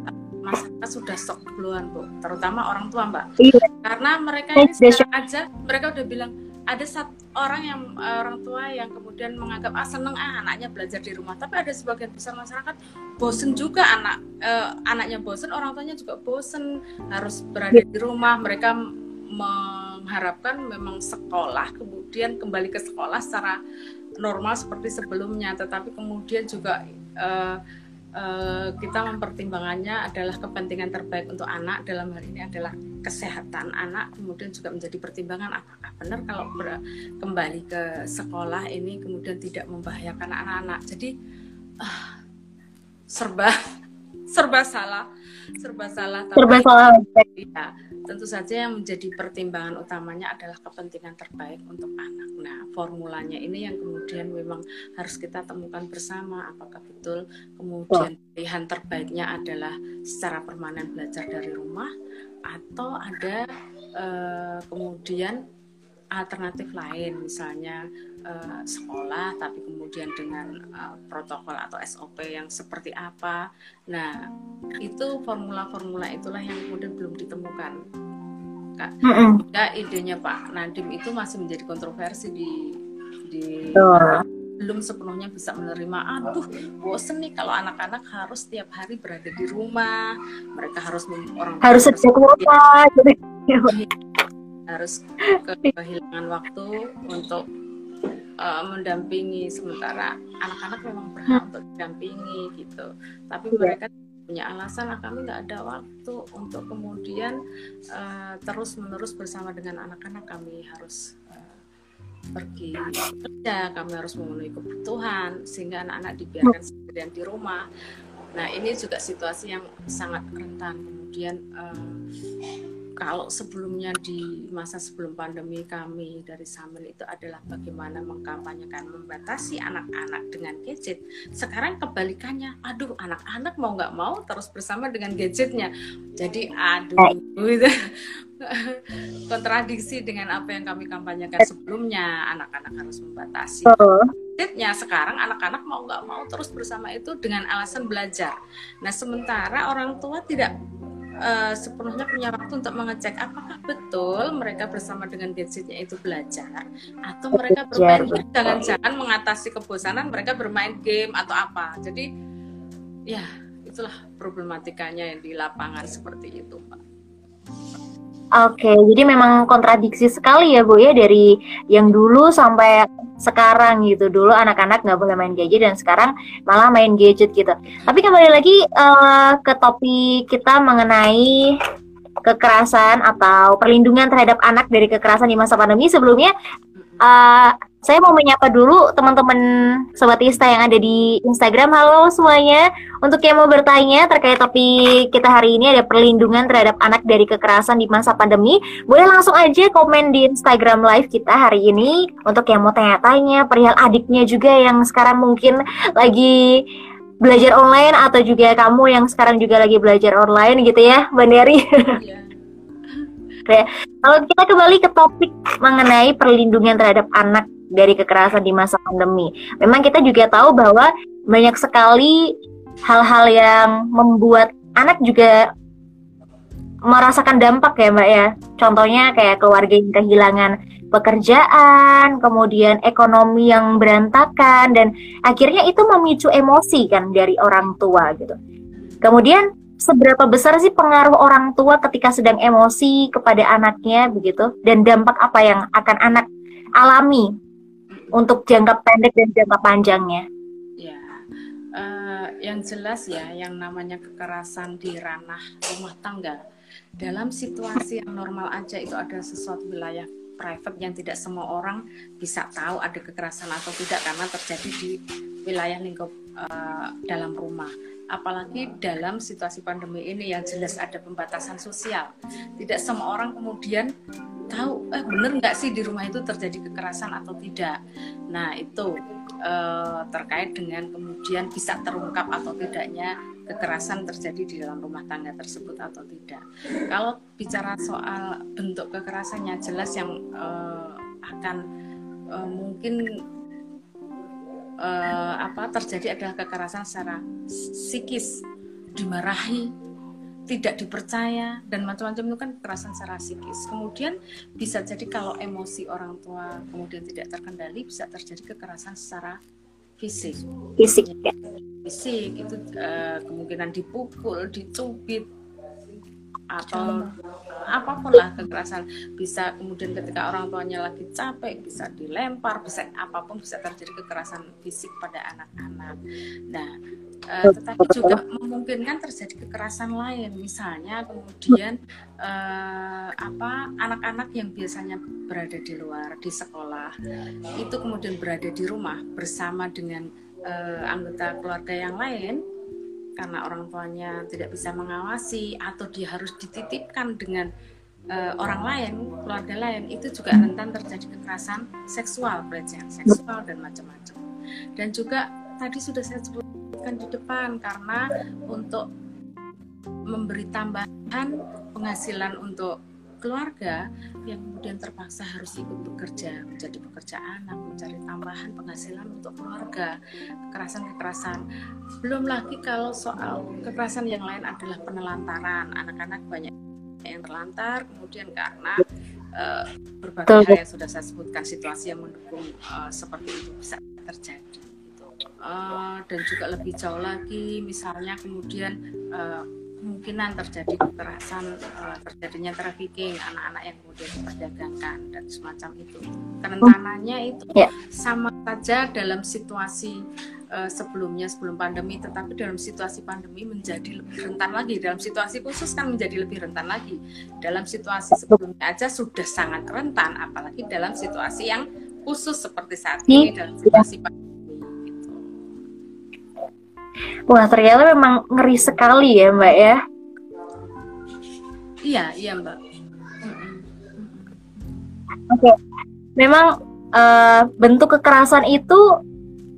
[SPEAKER 3] masyarakat sudah stok duluan bu. Terutama orang tua mbak.
[SPEAKER 1] Iya.
[SPEAKER 3] karena mereka
[SPEAKER 1] Iya,
[SPEAKER 3] ini sekarang aja mereka udah bilang ada satu orang yang eh, orang tua yang kemudian menganggap ah seneng ah anaknya belajar di rumah. Tapi ada sebagian besar masyarakat bosen juga anak eh, anaknya bosen orang tuanya juga bosen harus berada di rumah. Mereka mengharapkan memang sekolah kemudian kembali ke sekolah secara normal seperti sebelumnya. Tetapi kemudian juga eh, eh, kita mempertimbangannya adalah kepentingan terbaik untuk anak dalam hal ini adalah kesehatan anak kemudian juga menjadi pertimbangan apakah benar kalau ber- kembali ke sekolah ini kemudian tidak membahayakan anak-anak. Jadi ah, serba serba salah serba salah tapi
[SPEAKER 1] serba salah.
[SPEAKER 3] ya, tentu saja yang menjadi pertimbangan utamanya adalah kepentingan terbaik untuk anak. Nah, formulanya ini yang kemudian memang harus kita temukan bersama apakah betul kemudian pilihan terbaiknya adalah secara permanen belajar dari rumah atau ada uh, kemudian alternatif lain misalnya uh, sekolah tapi kemudian dengan uh, protokol atau SOP yang seperti apa. Nah, itu formula-formula itulah yang kemudian belum ditemukan. Kak, mm -hmm. idenya Pak Nadim itu masih menjadi kontroversi di di oh. belum sepenuhnya bisa menerima aduh bosen nih kalau anak-anak harus setiap hari berada di rumah mereka harus orang
[SPEAKER 1] harus
[SPEAKER 3] harus kehilangan waktu untuk uh, mendampingi sementara. Anak-anak memang berhak untuk didampingi gitu. Tapi iya. mereka punya alasan ah, kami nggak ada waktu untuk kemudian uh, terus menerus bersama dengan anak-anak. Kami harus uh, pergi kerja kami harus memenuhi kebutuhan sehingga anak-anak dibiarkan sendirian di rumah. Nah ini juga situasi yang sangat rentan. Kemudian uh, kalau sebelumnya di masa sebelum pandemi kami dari Samen itu adalah bagaimana mengkampanyekan membatasi anak-anak dengan gadget. Sekarang kebalikannya, aduh anak-anak mau nggak mau terus bersama dengan gadgetnya. Jadi aduh gitu. kontradiksi dengan apa yang kami kampanyekan sebelumnya. Anak-anak harus membatasi. Gadgetnya sekarang anak-anak mau nggak mau terus bersama itu dengan alasan belajar. Nah sementara orang tua tidak uh, sepenuhnya punya waktu untuk mengecek apakah betul mereka bersama dengan gadgetnya itu belajar atau mereka bermain jangan-jangan mengatasi kebosanan mereka bermain game atau apa. Jadi ya itulah problematikanya yang di lapangan seperti itu pak
[SPEAKER 1] Oke, jadi memang kontradiksi sekali ya Bu ya dari yang dulu sampai sekarang gitu. Dulu anak-anak nggak boleh main gadget dan sekarang malah main gadget gitu. Tapi kembali lagi uh, ke topik kita mengenai kekerasan atau perlindungan terhadap anak dari kekerasan di masa pandemi. Sebelumnya uh, saya mau menyapa dulu teman-teman Sobat Ista yang ada di Instagram. Halo semuanya. Untuk yang mau bertanya terkait topik kita hari ini ada perlindungan terhadap anak dari kekerasan di masa pandemi, boleh langsung aja komen di Instagram live kita hari ini. Untuk yang mau tanya-tanya perihal adiknya juga yang sekarang mungkin lagi belajar online atau juga kamu yang sekarang juga lagi belajar online gitu ya, Mbak Neri. Iya. Ya. Kalau kita kembali ke topik mengenai perlindungan terhadap anak dari kekerasan di masa pandemi. Memang kita juga tahu bahwa banyak sekali hal-hal yang membuat anak juga merasakan dampak ya Mbak ya. Contohnya kayak keluarga yang kehilangan pekerjaan, kemudian ekonomi yang berantakan dan akhirnya itu memicu emosi kan dari orang tua gitu. Kemudian seberapa besar sih pengaruh orang tua ketika sedang emosi kepada anaknya begitu dan dampak apa yang akan anak alami untuk jangka pendek dan jangka panjangnya?
[SPEAKER 3] Ya, uh, yang jelas ya, yang namanya kekerasan di ranah rumah tangga dalam situasi yang normal aja itu ada sesuatu wilayah private yang tidak semua orang bisa tahu ada kekerasan atau tidak karena terjadi di wilayah lingkup uh, dalam rumah apalagi dalam situasi pandemi ini yang jelas ada pembatasan sosial. Tidak semua orang kemudian tahu, eh bener nggak sih di rumah itu terjadi kekerasan atau tidak. Nah itu eh, terkait dengan kemudian bisa terungkap atau tidaknya kekerasan terjadi di dalam rumah tangga tersebut atau tidak. Kalau bicara soal bentuk kekerasannya jelas yang eh, akan eh, mungkin uh, apa terjadi adalah kekerasan secara psikis, dimarahi, tidak dipercaya dan macam-macam itu kan kekerasan secara psikis. Kemudian bisa jadi kalau emosi orang tua kemudian tidak terkendali bisa terjadi kekerasan secara fisik.
[SPEAKER 1] Fisik ya.
[SPEAKER 3] Fisik itu uh, kemungkinan dipukul, dicubit atau apa pun lah kekerasan. Bisa kemudian ketika orang tuanya lagi capek bisa dilempar bisa apa pun bisa terjadi kekerasan fisik pada anak-anak. Nah uh, tetapi juga memungkinkan terjadi kekerasan lain. Misalnya kemudian uh, apa anak-anak yang biasanya berada di luar di sekolah itu kemudian berada di rumah bersama dengan uh, anggota keluarga yang lain karena orang tuanya tidak bisa mengawasi atau dia harus dititipkan dengan uh, orang lain, keluarga lain itu juga rentan terjadi kekerasan seksual, pelecehan seksual dan macam-macam. Dan juga tadi sudah saya sebutkan di depan karena untuk memberi tambahan penghasilan untuk keluarga yang kemudian terpaksa harus ikut bekerja menjadi pekerja anak mencari tambahan penghasilan untuk keluarga. Kekerasan-kekerasan. Belum lagi kalau soal kekerasan yang lain adalah penelantaran. Anak-anak banyak yang terlantar kemudian karena uh, berbagai hal yang sudah saya sebutkan situasi yang mendukung uh, seperti itu bisa terjadi uh, dan juga lebih jauh lagi misalnya kemudian uh, kemungkinan terjadi kekerasan uh, terjadinya trafficking anak-anak yang kemudian diperdagangkan dan semacam itu. Kerentanannya itu yeah. sama saja dalam situasi uh, sebelumnya sebelum pandemi tetapi dalam situasi pandemi menjadi lebih rentan lagi. Dalam situasi khusus kan menjadi lebih rentan lagi. Dalam situasi sebelumnya aja sudah sangat rentan apalagi dalam situasi yang khusus seperti saat ini dalam situasi pandemi
[SPEAKER 1] Wah ternyata memang ngeri sekali ya Mbak ya.
[SPEAKER 3] Iya iya Mbak.
[SPEAKER 1] Oke, okay. memang uh, bentuk kekerasan itu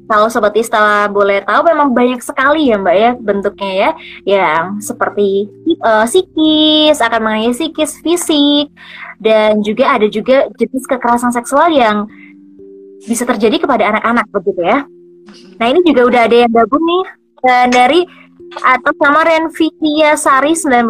[SPEAKER 1] kalau seperti setelah boleh tahu memang banyak sekali ya Mbak ya bentuknya ya yang seperti uh, psikis akan mengenai psikis fisik dan juga ada juga jenis kekerasan seksual yang bisa terjadi kepada anak-anak begitu ya. Nah ini juga udah ada yang gabung nih dan dari atau sama Renvia Sari 19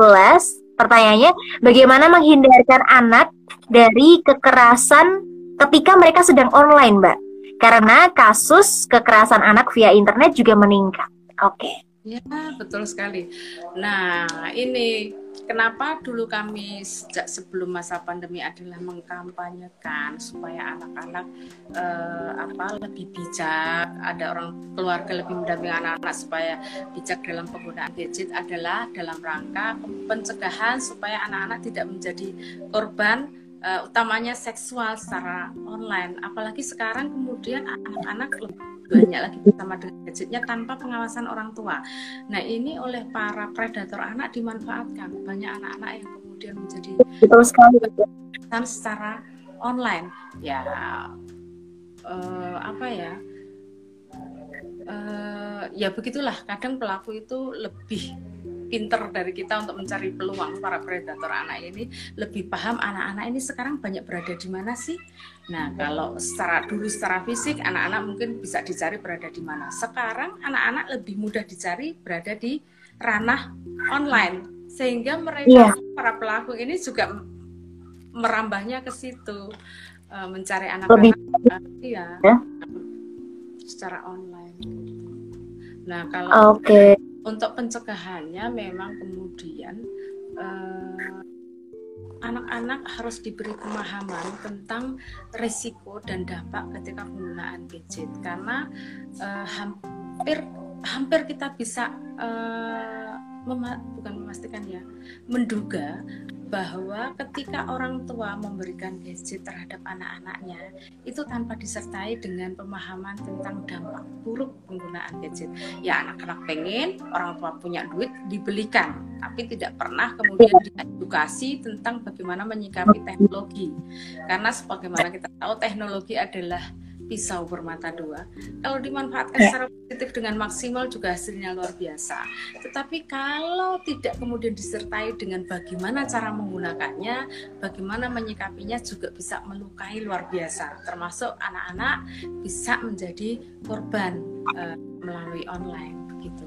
[SPEAKER 1] pertanyaannya bagaimana menghindarkan anak dari kekerasan ketika mereka sedang online mbak? Karena kasus kekerasan anak via internet juga meningkat. Oke. Okay.
[SPEAKER 3] ya betul sekali. Nah ini kenapa dulu kami sejak sebelum masa pandemi adalah mengkampanyekan supaya anak-anak eh, apa lebih bijak, ada orang keluarga lebih mendampingi anak-anak supaya bijak dalam penggunaan gadget adalah dalam rangka pencegahan supaya anak-anak tidak menjadi korban uh, utamanya seksual secara online. Apalagi sekarang kemudian anak-anak lebih banyak lagi bersama dengan gadgetnya tanpa pengawasan orang tua. Nah ini oleh para predator anak dimanfaatkan. Banyak anak-anak yang kemudian menjadi
[SPEAKER 1] betul sekali.
[SPEAKER 3] secara online. Ya uh, apa ya? Uh, ya begitulah. Kadang pelaku itu lebih pinter dari kita untuk mencari peluang para predator anak ini. Lebih paham anak-anak ini sekarang banyak berada di mana sih Nah, kalau secara dulu secara fisik anak-anak mungkin bisa dicari berada di mana. Sekarang anak-anak lebih mudah dicari berada di ranah online sehingga mereka yeah. para pelaku ini juga merambahnya ke situ uh, mencari anak-anak iya yeah. secara online. Nah, kalau okay. untuk pencegahannya memang kemudian uh, anak-anak harus diberi pemahaman tentang risiko dan dampak ketika penggunaan gadget. Karena uh, hampir hampir kita bisa uh, mema bukan memastikan ya menduga bahwa ketika orang tua memberikan gadget terhadap anak-anaknya itu tanpa disertai dengan pemahaman tentang dampak buruk penggunaan gadget. Ya anak-anak pengen, orang tua punya duit dibelikan, tapi tidak pernah kemudian diedukasi tentang bagaimana menyikapi teknologi. Karena sebagaimana kita tahu teknologi adalah pisau bermata dua. Kalau dimanfaatkan ya. secara positif dengan maksimal juga hasilnya luar biasa. Tetapi kalau tidak kemudian disertai dengan bagaimana cara menggunakannya, bagaimana menyikapinya juga bisa melukai luar biasa. Termasuk anak-anak bisa menjadi korban uh, melalui online begitu.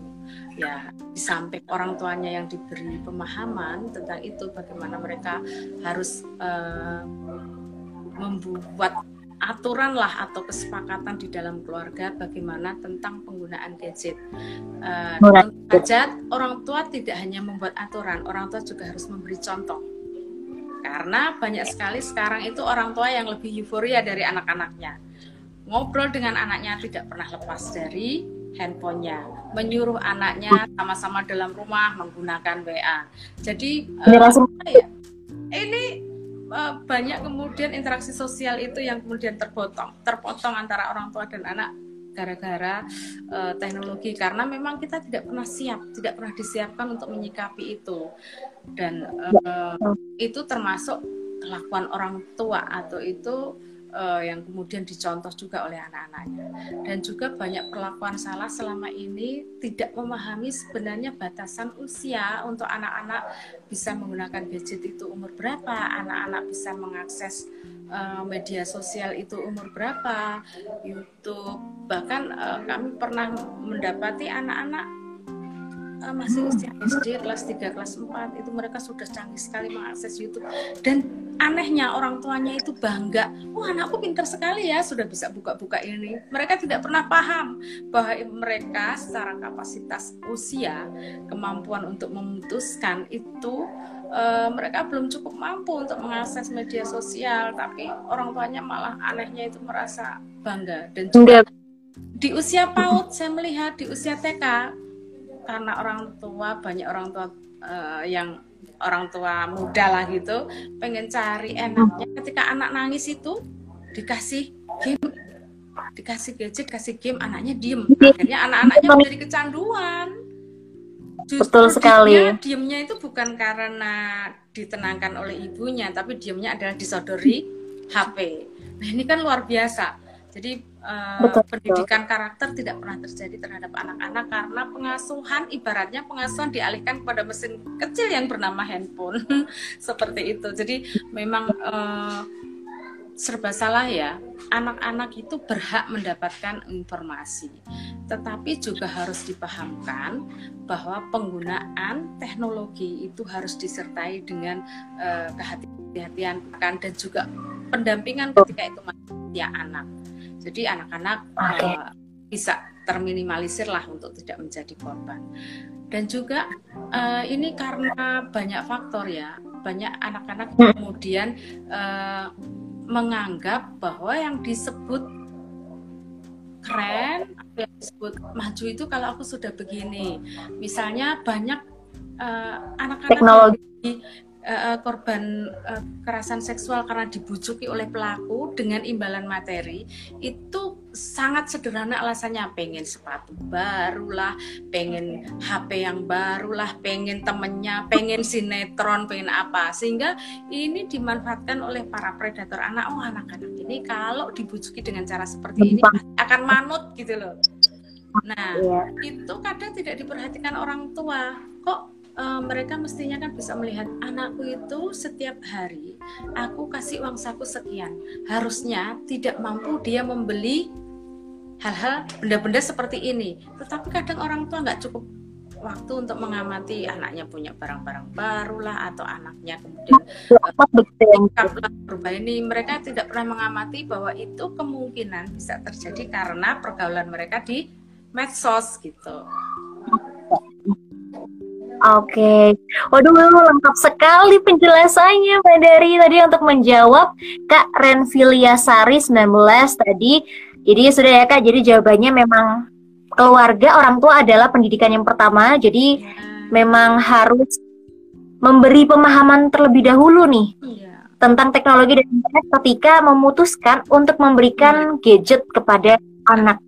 [SPEAKER 3] Ya, di samping orang tuanya yang diberi pemahaman tentang itu bagaimana mereka harus uh, membuat aturan lah atau kesepakatan di dalam keluarga bagaimana tentang penggunaan gadget. Uh, saja orang tua tidak hanya membuat aturan, orang tua juga harus memberi contoh. Karena banyak sekali sekarang itu orang tua yang lebih euforia dari anak-anaknya. Ngobrol dengan anaknya tidak pernah lepas dari handphonenya, menyuruh anaknya sama-sama dalam rumah menggunakan WA. Jadi uh, ya, ini banyak kemudian interaksi sosial itu yang kemudian terpotong terpotong antara orang tua dan anak gara-gara uh, teknologi. Karena memang kita tidak pernah siap, tidak pernah disiapkan untuk menyikapi itu. Dan uh, itu termasuk kelakuan orang tua atau itu uh, yang kemudian dicontoh juga oleh anak-anaknya. Dan juga banyak perlakuan salah selama ini tidak memahami sebenarnya batasan usia untuk anak-anak bisa menggunakan gadget itu umur berapa anak-anak bisa mengakses uh, media sosial itu umur berapa YouTube. Bahkan uh, kami pernah mendapati anak-anak uh, masih usia SD kelas 3 kelas 4 itu mereka sudah canggih sekali mengakses YouTube. Dan anehnya orang tuanya itu bangga, wah anakku pintar sekali ya sudah bisa buka-buka ini. Mereka tidak pernah paham bahwa mereka secara kapasitas usia, kemampuan untuk memutuskan itu uh, mereka belum cukup mampu untuk mengakses media sosial, tapi orang tuanya malah anehnya itu merasa bangga dan juga di usia PAUD saya melihat di usia TK karena orang tua banyak orang tua uh, yang orang tua muda lah gitu pengen cari enaknya. Ketika anak nangis itu dikasih game. Dikasih gadget kasih game anaknya diem. Akhirnya anak-anaknya menjadi kecanduan. Justru
[SPEAKER 1] betul sekali.
[SPEAKER 3] diemnya, diemnya itu bukan karena ditenangkan oleh ibunya tapi diemnya adalah disodori HP nah ini kan luar biasa. Jadi uh, betul, pendidikan betul. karakter tidak pernah terjadi terhadap anak-anak karena pengasuhan ibaratnya pengasuhan dialihkan kepada mesin kecil yang bernama handphone seperti itu. Jadi memang uh, serba salah ya. Anak-anak itu berhak mendapatkan informasi, tetapi juga harus dipahamkan bahwa penggunaan teknologi itu harus disertai dengan uh, kehati-hatian dan juga pendampingan ketika itu masih anak jadi anak-anak okay. uh, eh, bisa terminimalisir lah untuk tidak menjadi korban. Dan juga uh, ini karena banyak faktor ya, banyak anak-anak hmm. kemudian uh, menganggap bahwa yang disebut keren, yang disebut maju itu kalau aku sudah begini. Misalnya banyak anak-anak uh, uh, korban uh, kekerasan seksual karena dibujuki oleh pelaku dengan imbalan materi itu sangat sederhana alasannya. Pengen sepatu barulah pengen HP yang barulah pengen temennya pengen sinetron pengen apa. Sehingga ini dimanfaatkan oleh para predator anak. Oh anak-anak ini kalau dibujuki dengan cara seperti ini akan manut gitu loh. Nah iya. itu kadang tidak diperhatikan orang tua. Kok uh, mereka mestinya kan bisa melihat anakku itu setiap hari aku kasih uang saku sekian. Harusnya tidak mampu dia membeli hal-hal benda-benda seperti ini. Tetapi kadang orang tua nggak cukup waktu untuk mengamati anaknya punya barang-barang baru lah atau anaknya kemudian uh, berubah. Ini mereka tidak pernah mengamati bahwa itu kemungkinan bisa terjadi karena pergaulan mereka di medsos gitu.
[SPEAKER 1] Oke, waduh lengkap sekali penjelasannya Mbak Dari tadi untuk menjawab Kak Renfilia Sari 19 tadi. Jadi sudah ya Kak, jadi jawabannya memang keluarga orang tua adalah pendidikan yang pertama. Jadi memang harus memberi pemahaman terlebih dahulu nih ya. tentang teknologi dan internet ketika memutuskan untuk memberikan ya. gadget kepada anak.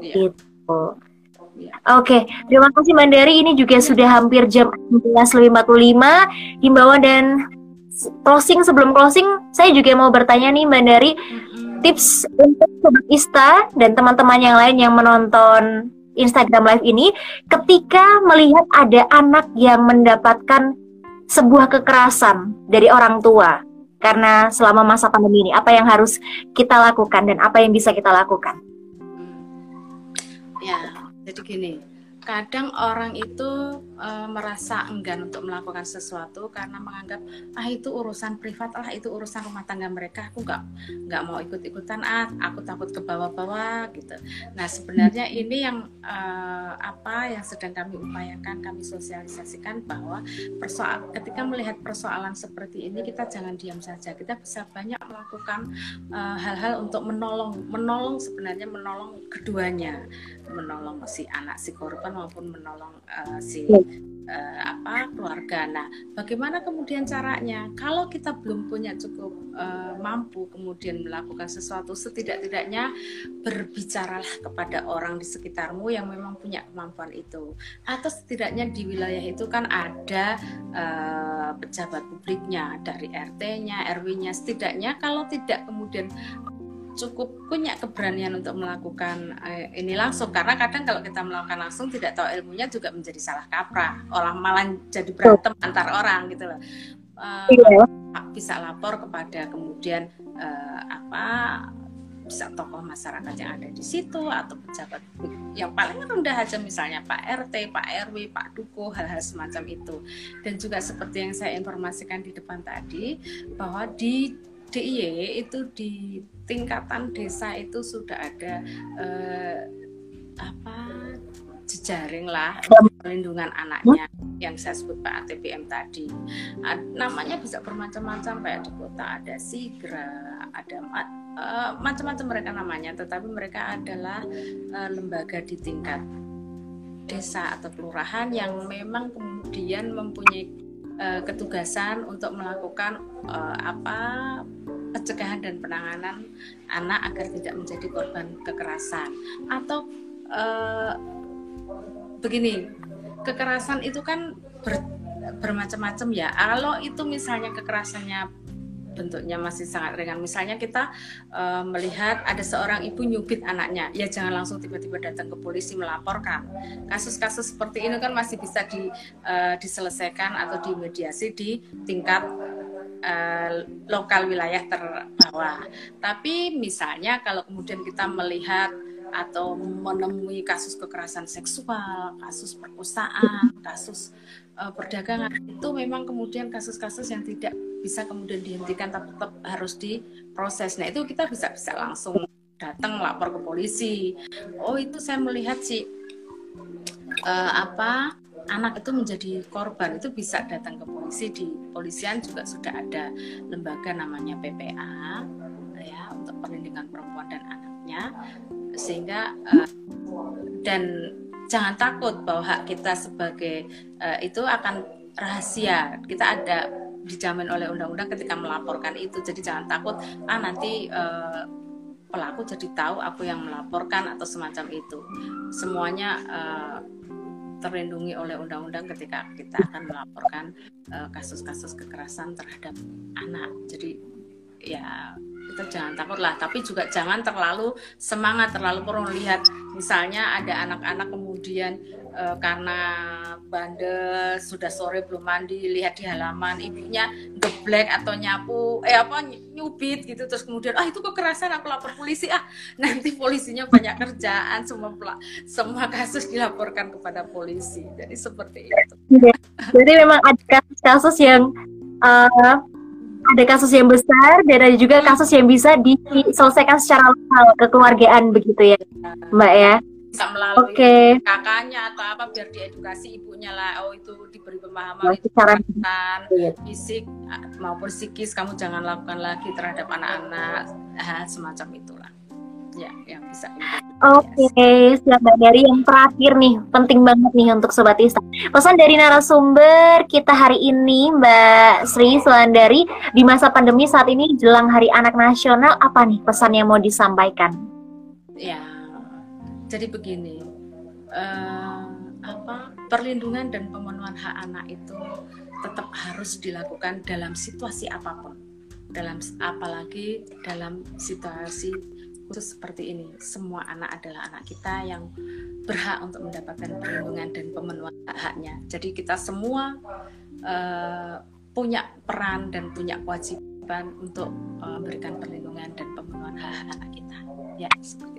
[SPEAKER 1] Ya. Gitu. Oke, okay. terima kasih Mandari. Ini juga sudah hampir jam 11.45. Himbauan dan closing sebelum closing, saya juga mau bertanya nih Mandari, tips untuk sobat Ista dan teman-teman yang lain yang menonton Instagram Live ini, ketika melihat ada anak yang mendapatkan sebuah kekerasan dari orang tua karena selama masa pandemi ini, apa yang harus kita lakukan dan apa yang bisa kita lakukan?
[SPEAKER 3] Ya, jadi gini kadang orang itu e, merasa enggan untuk melakukan sesuatu karena menganggap ah itu urusan privat lah itu urusan rumah tangga mereka aku nggak nggak mau ikut ikutan ah aku takut ke bawah-bawah gitu. Nah sebenarnya ini yang e, apa yang sedang kami upayakan kami sosialisasikan bahwa persoal ketika melihat persoalan seperti ini kita jangan diam saja. Kita bisa banyak melakukan eh, hal-hal e, untuk menolong menolong sebenarnya menolong keduanya. Menolong si anak si korban maupun menolong uh, si uh, apa keluarga. Nah, bagaimana kemudian caranya? Kalau kita belum punya cukup uh, mampu kemudian melakukan sesuatu, setidak-tidaknya berbicaralah kepada orang di sekitarmu yang memang punya kemampuan itu. Atau setidaknya di wilayah itu kan ada uh, pejabat publiknya dari RT-nya, RW-nya. Setidaknya kalau tidak kemudian cukup punya keberanian untuk melakukan eh, ini langsung karena kadang kalau kita melakukan langsung tidak tahu ilmunya juga menjadi salah kaprah orang malah jadi berantem antar orang gitu loh uh,
[SPEAKER 1] Iya.
[SPEAKER 3] bisa lapor kepada kemudian eh, apa bisa tokoh masyarakat yang ada di situ atau pejabat yang paling rendah aja misalnya Pak RT, Pak RW, Pak Duko, hal-hal semacam itu. Dan juga seperti yang saya informasikan di depan tadi bahwa di DIY itu di tingkatan desa itu sudah ada eh, apa jejaring lah perlindungan anaknya yang saya sebut Pak ATPM tadi. Namanya bisa bermacam-macam kayak di kota ada Sigra, ada eh, macam-macam mereka namanya, tetapi mereka adalah eh, lembaga di tingkat desa atau kelurahan yang memang kemudian mempunyai eh, ketugasan untuk melakukan eh, apa pencegahan dan penanganan anak agar tidak menjadi korban kekerasan. Atau eh, begini kekerasan itu kan ber- bermacam-macam ya. Kalau itu misalnya kekerasannya bentuknya masih sangat ringan misalnya kita eh, melihat ada seorang ibu nyubit anaknya ya jangan langsung tiba-tiba datang ke polisi melaporkan kasus-kasus seperti ini kan masih bisa di, eh, diselesaikan atau dimediasi di tingkat eh, lokal wilayah terbawah. Tapi misalnya kalau kemudian kita melihat atau menemui kasus kekerasan seksual, kasus perkosaan, kasus eh, perdagangan itu memang kemudian kasus-kasus yang tidak bisa kemudian dihentikan tapi tetap harus diproses. Nah itu kita bisa bisa langsung datang lapor ke polisi. Oh itu saya melihat sih eh, apa anak itu menjadi korban itu bisa datang ke polisi di polisian juga sudah ada lembaga namanya PPA ya untuk perlindungan perempuan dan anaknya sehingga eh, dan jangan takut bahwa hak kita sebagai eh, itu akan rahasia kita ada dijamin oleh undang-undang ketika melaporkan itu. Jadi jangan takut ah nanti eh, pelaku jadi tahu aku yang melaporkan atau semacam itu. Semuanya eh, terlindungi oleh undang-undang ketika kita akan melaporkan eh, kasus-kasus kekerasan terhadap anak. Jadi ya kita jangan takut lah, tapi juga jangan terlalu semangat, terlalu perlu lihat. Misalnya ada anak-anak kemudian eh, karena bandel sudah sore belum mandi lihat di halaman ibunya geblek atau nyapu eh apa nyubit gitu. Terus kemudian ah itu kekerasan aku lapor polisi. Ah nanti polisinya banyak kerjaan. Semua semua kasus dilaporkan kepada polisi. Jadi seperti itu.
[SPEAKER 1] Jadi memang ada kasus-kasus yang eh, ada kasus yang besar dan ada juga kasus yang bisa diselesaikan secara lokal kekeluargaan begitu ya, Mbak ya.
[SPEAKER 3] Bisa melalui
[SPEAKER 1] Oke.
[SPEAKER 3] kakaknya atau apa biar diedukasi ibunya lah oh itu diberi pemahaman
[SPEAKER 1] Nah,
[SPEAKER 3] itu kekerasan
[SPEAKER 1] Iya.
[SPEAKER 3] fisik maupun psikis kamu jangan lakukan lagi terhadap anak-anak hal semacam itulah ya yang bisa
[SPEAKER 1] Oke, siap Mbak Dari yang terakhir nih, penting banget nih untuk Sobat Ista. Pesan dari narasumber kita hari ini Mbak Sri Sulandari di masa pandemi saat ini jelang Hari Anak Nasional apa nih pesan yang mau disampaikan?
[SPEAKER 3] ya jadi begini eh, apa perlindungan dan pemenuhan hak anak itu tetap harus dilakukan dalam situasi apa pun. Dalam apalagi dalam situasi khusus seperti ini. Semua anak adalah anak kita yang berhak untuk mendapatkan perlindungan dan pemenuhan hak-haknya jadi kita semua eh, punya peran dan punya kewajiban untuk eh, memberikan perlindungan dan pemenuhan hak anak kita. Ya seperti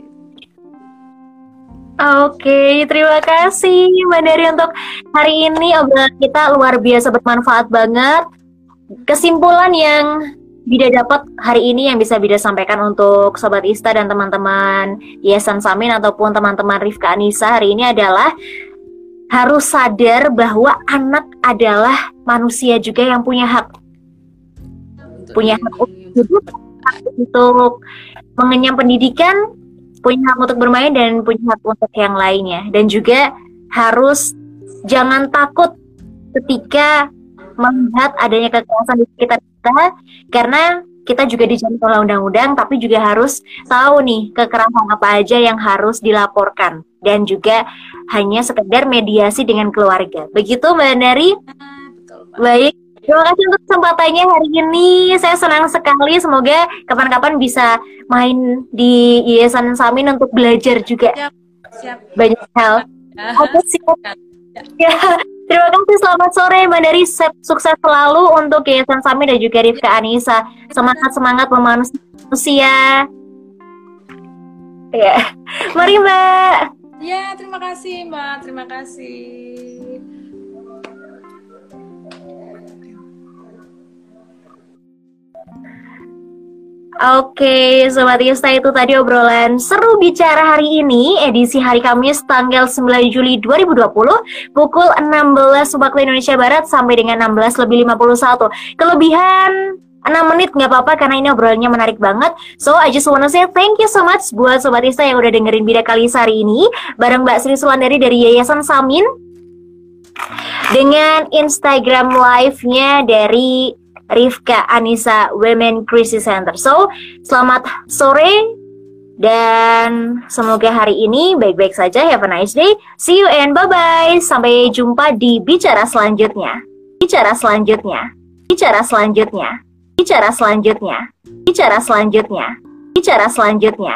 [SPEAKER 1] Oke, terima kasih Mbak Dari untuk hari ini. Obrolan kita luar biasa bermanfaat banget. Kesimpulan yang Bida dapat hari ini yang bisa Bida sampaikan untuk Sobat Ista dan teman-teman Yayasan Samin ataupun teman-teman Rifka Anissa hari ini adalah harus sadar bahwa anak adalah manusia juga yang punya hak.
[SPEAKER 3] Untuk
[SPEAKER 1] Punya hak hidup, hak untuk mengenyam pendidikan, punya hak untuk bermain dan punya hak untuk yang lainnya. Dan juga harus jangan takut ketika melihat adanya kekerasan di sekitar kita karena kita juga dijamin oleh undang-undang tapi juga harus tahu nih kekerasan apa aja yang harus dilaporkan dan juga hanya sekedar mediasi dengan keluarga. Begitu Mbak Nari? Baik. Terima kasih untuk kesempatannya hari ini. Saya senang sekali. Semoga kapan-kapan bisa main di Yayasan Samin untuk belajar juga.
[SPEAKER 3] Siap, siap.
[SPEAKER 1] Banyak hal.
[SPEAKER 3] Ya.
[SPEAKER 1] Oke, siap. Ya, terima kasih. Selamat sore, Mbak Dari. Sukses selalu untuk Yayasan Sami dan juga Rifka Anissa. Semangat semangat manusia. Ya, mari Mbak.
[SPEAKER 3] Ya, terima kasih Mbak. Terima kasih.
[SPEAKER 1] Oke, Sobat Yusta itu tadi obrolan seru bicara hari ini, edisi hari Kamis tanggal 9 Juli 2020, pukul 16 waktu Indonesia Barat sampai dengan 16 lebih 51. Kelebihan 6 menit nggak apa-apa karena ini obrolannya menarik banget. So, I just wanna say thank you so much buat Sobat Yusta yang udah dengerin Bida Kalis hari ini, bareng Mbak Sri Sulandari dari Yayasan Samin, dengan Instagram live-nya dari Rifka Anissa Women Crisis Center. So, selamat sore dan semoga hari ini baik-baik saja. Have a nice day. See you and bye-bye. Sampai jumpa di bicara selanjutnya. Bicara selanjutnya. Bicara selanjutnya. Bicara selanjutnya. Bicara selanjutnya. Bicara selanjutnya.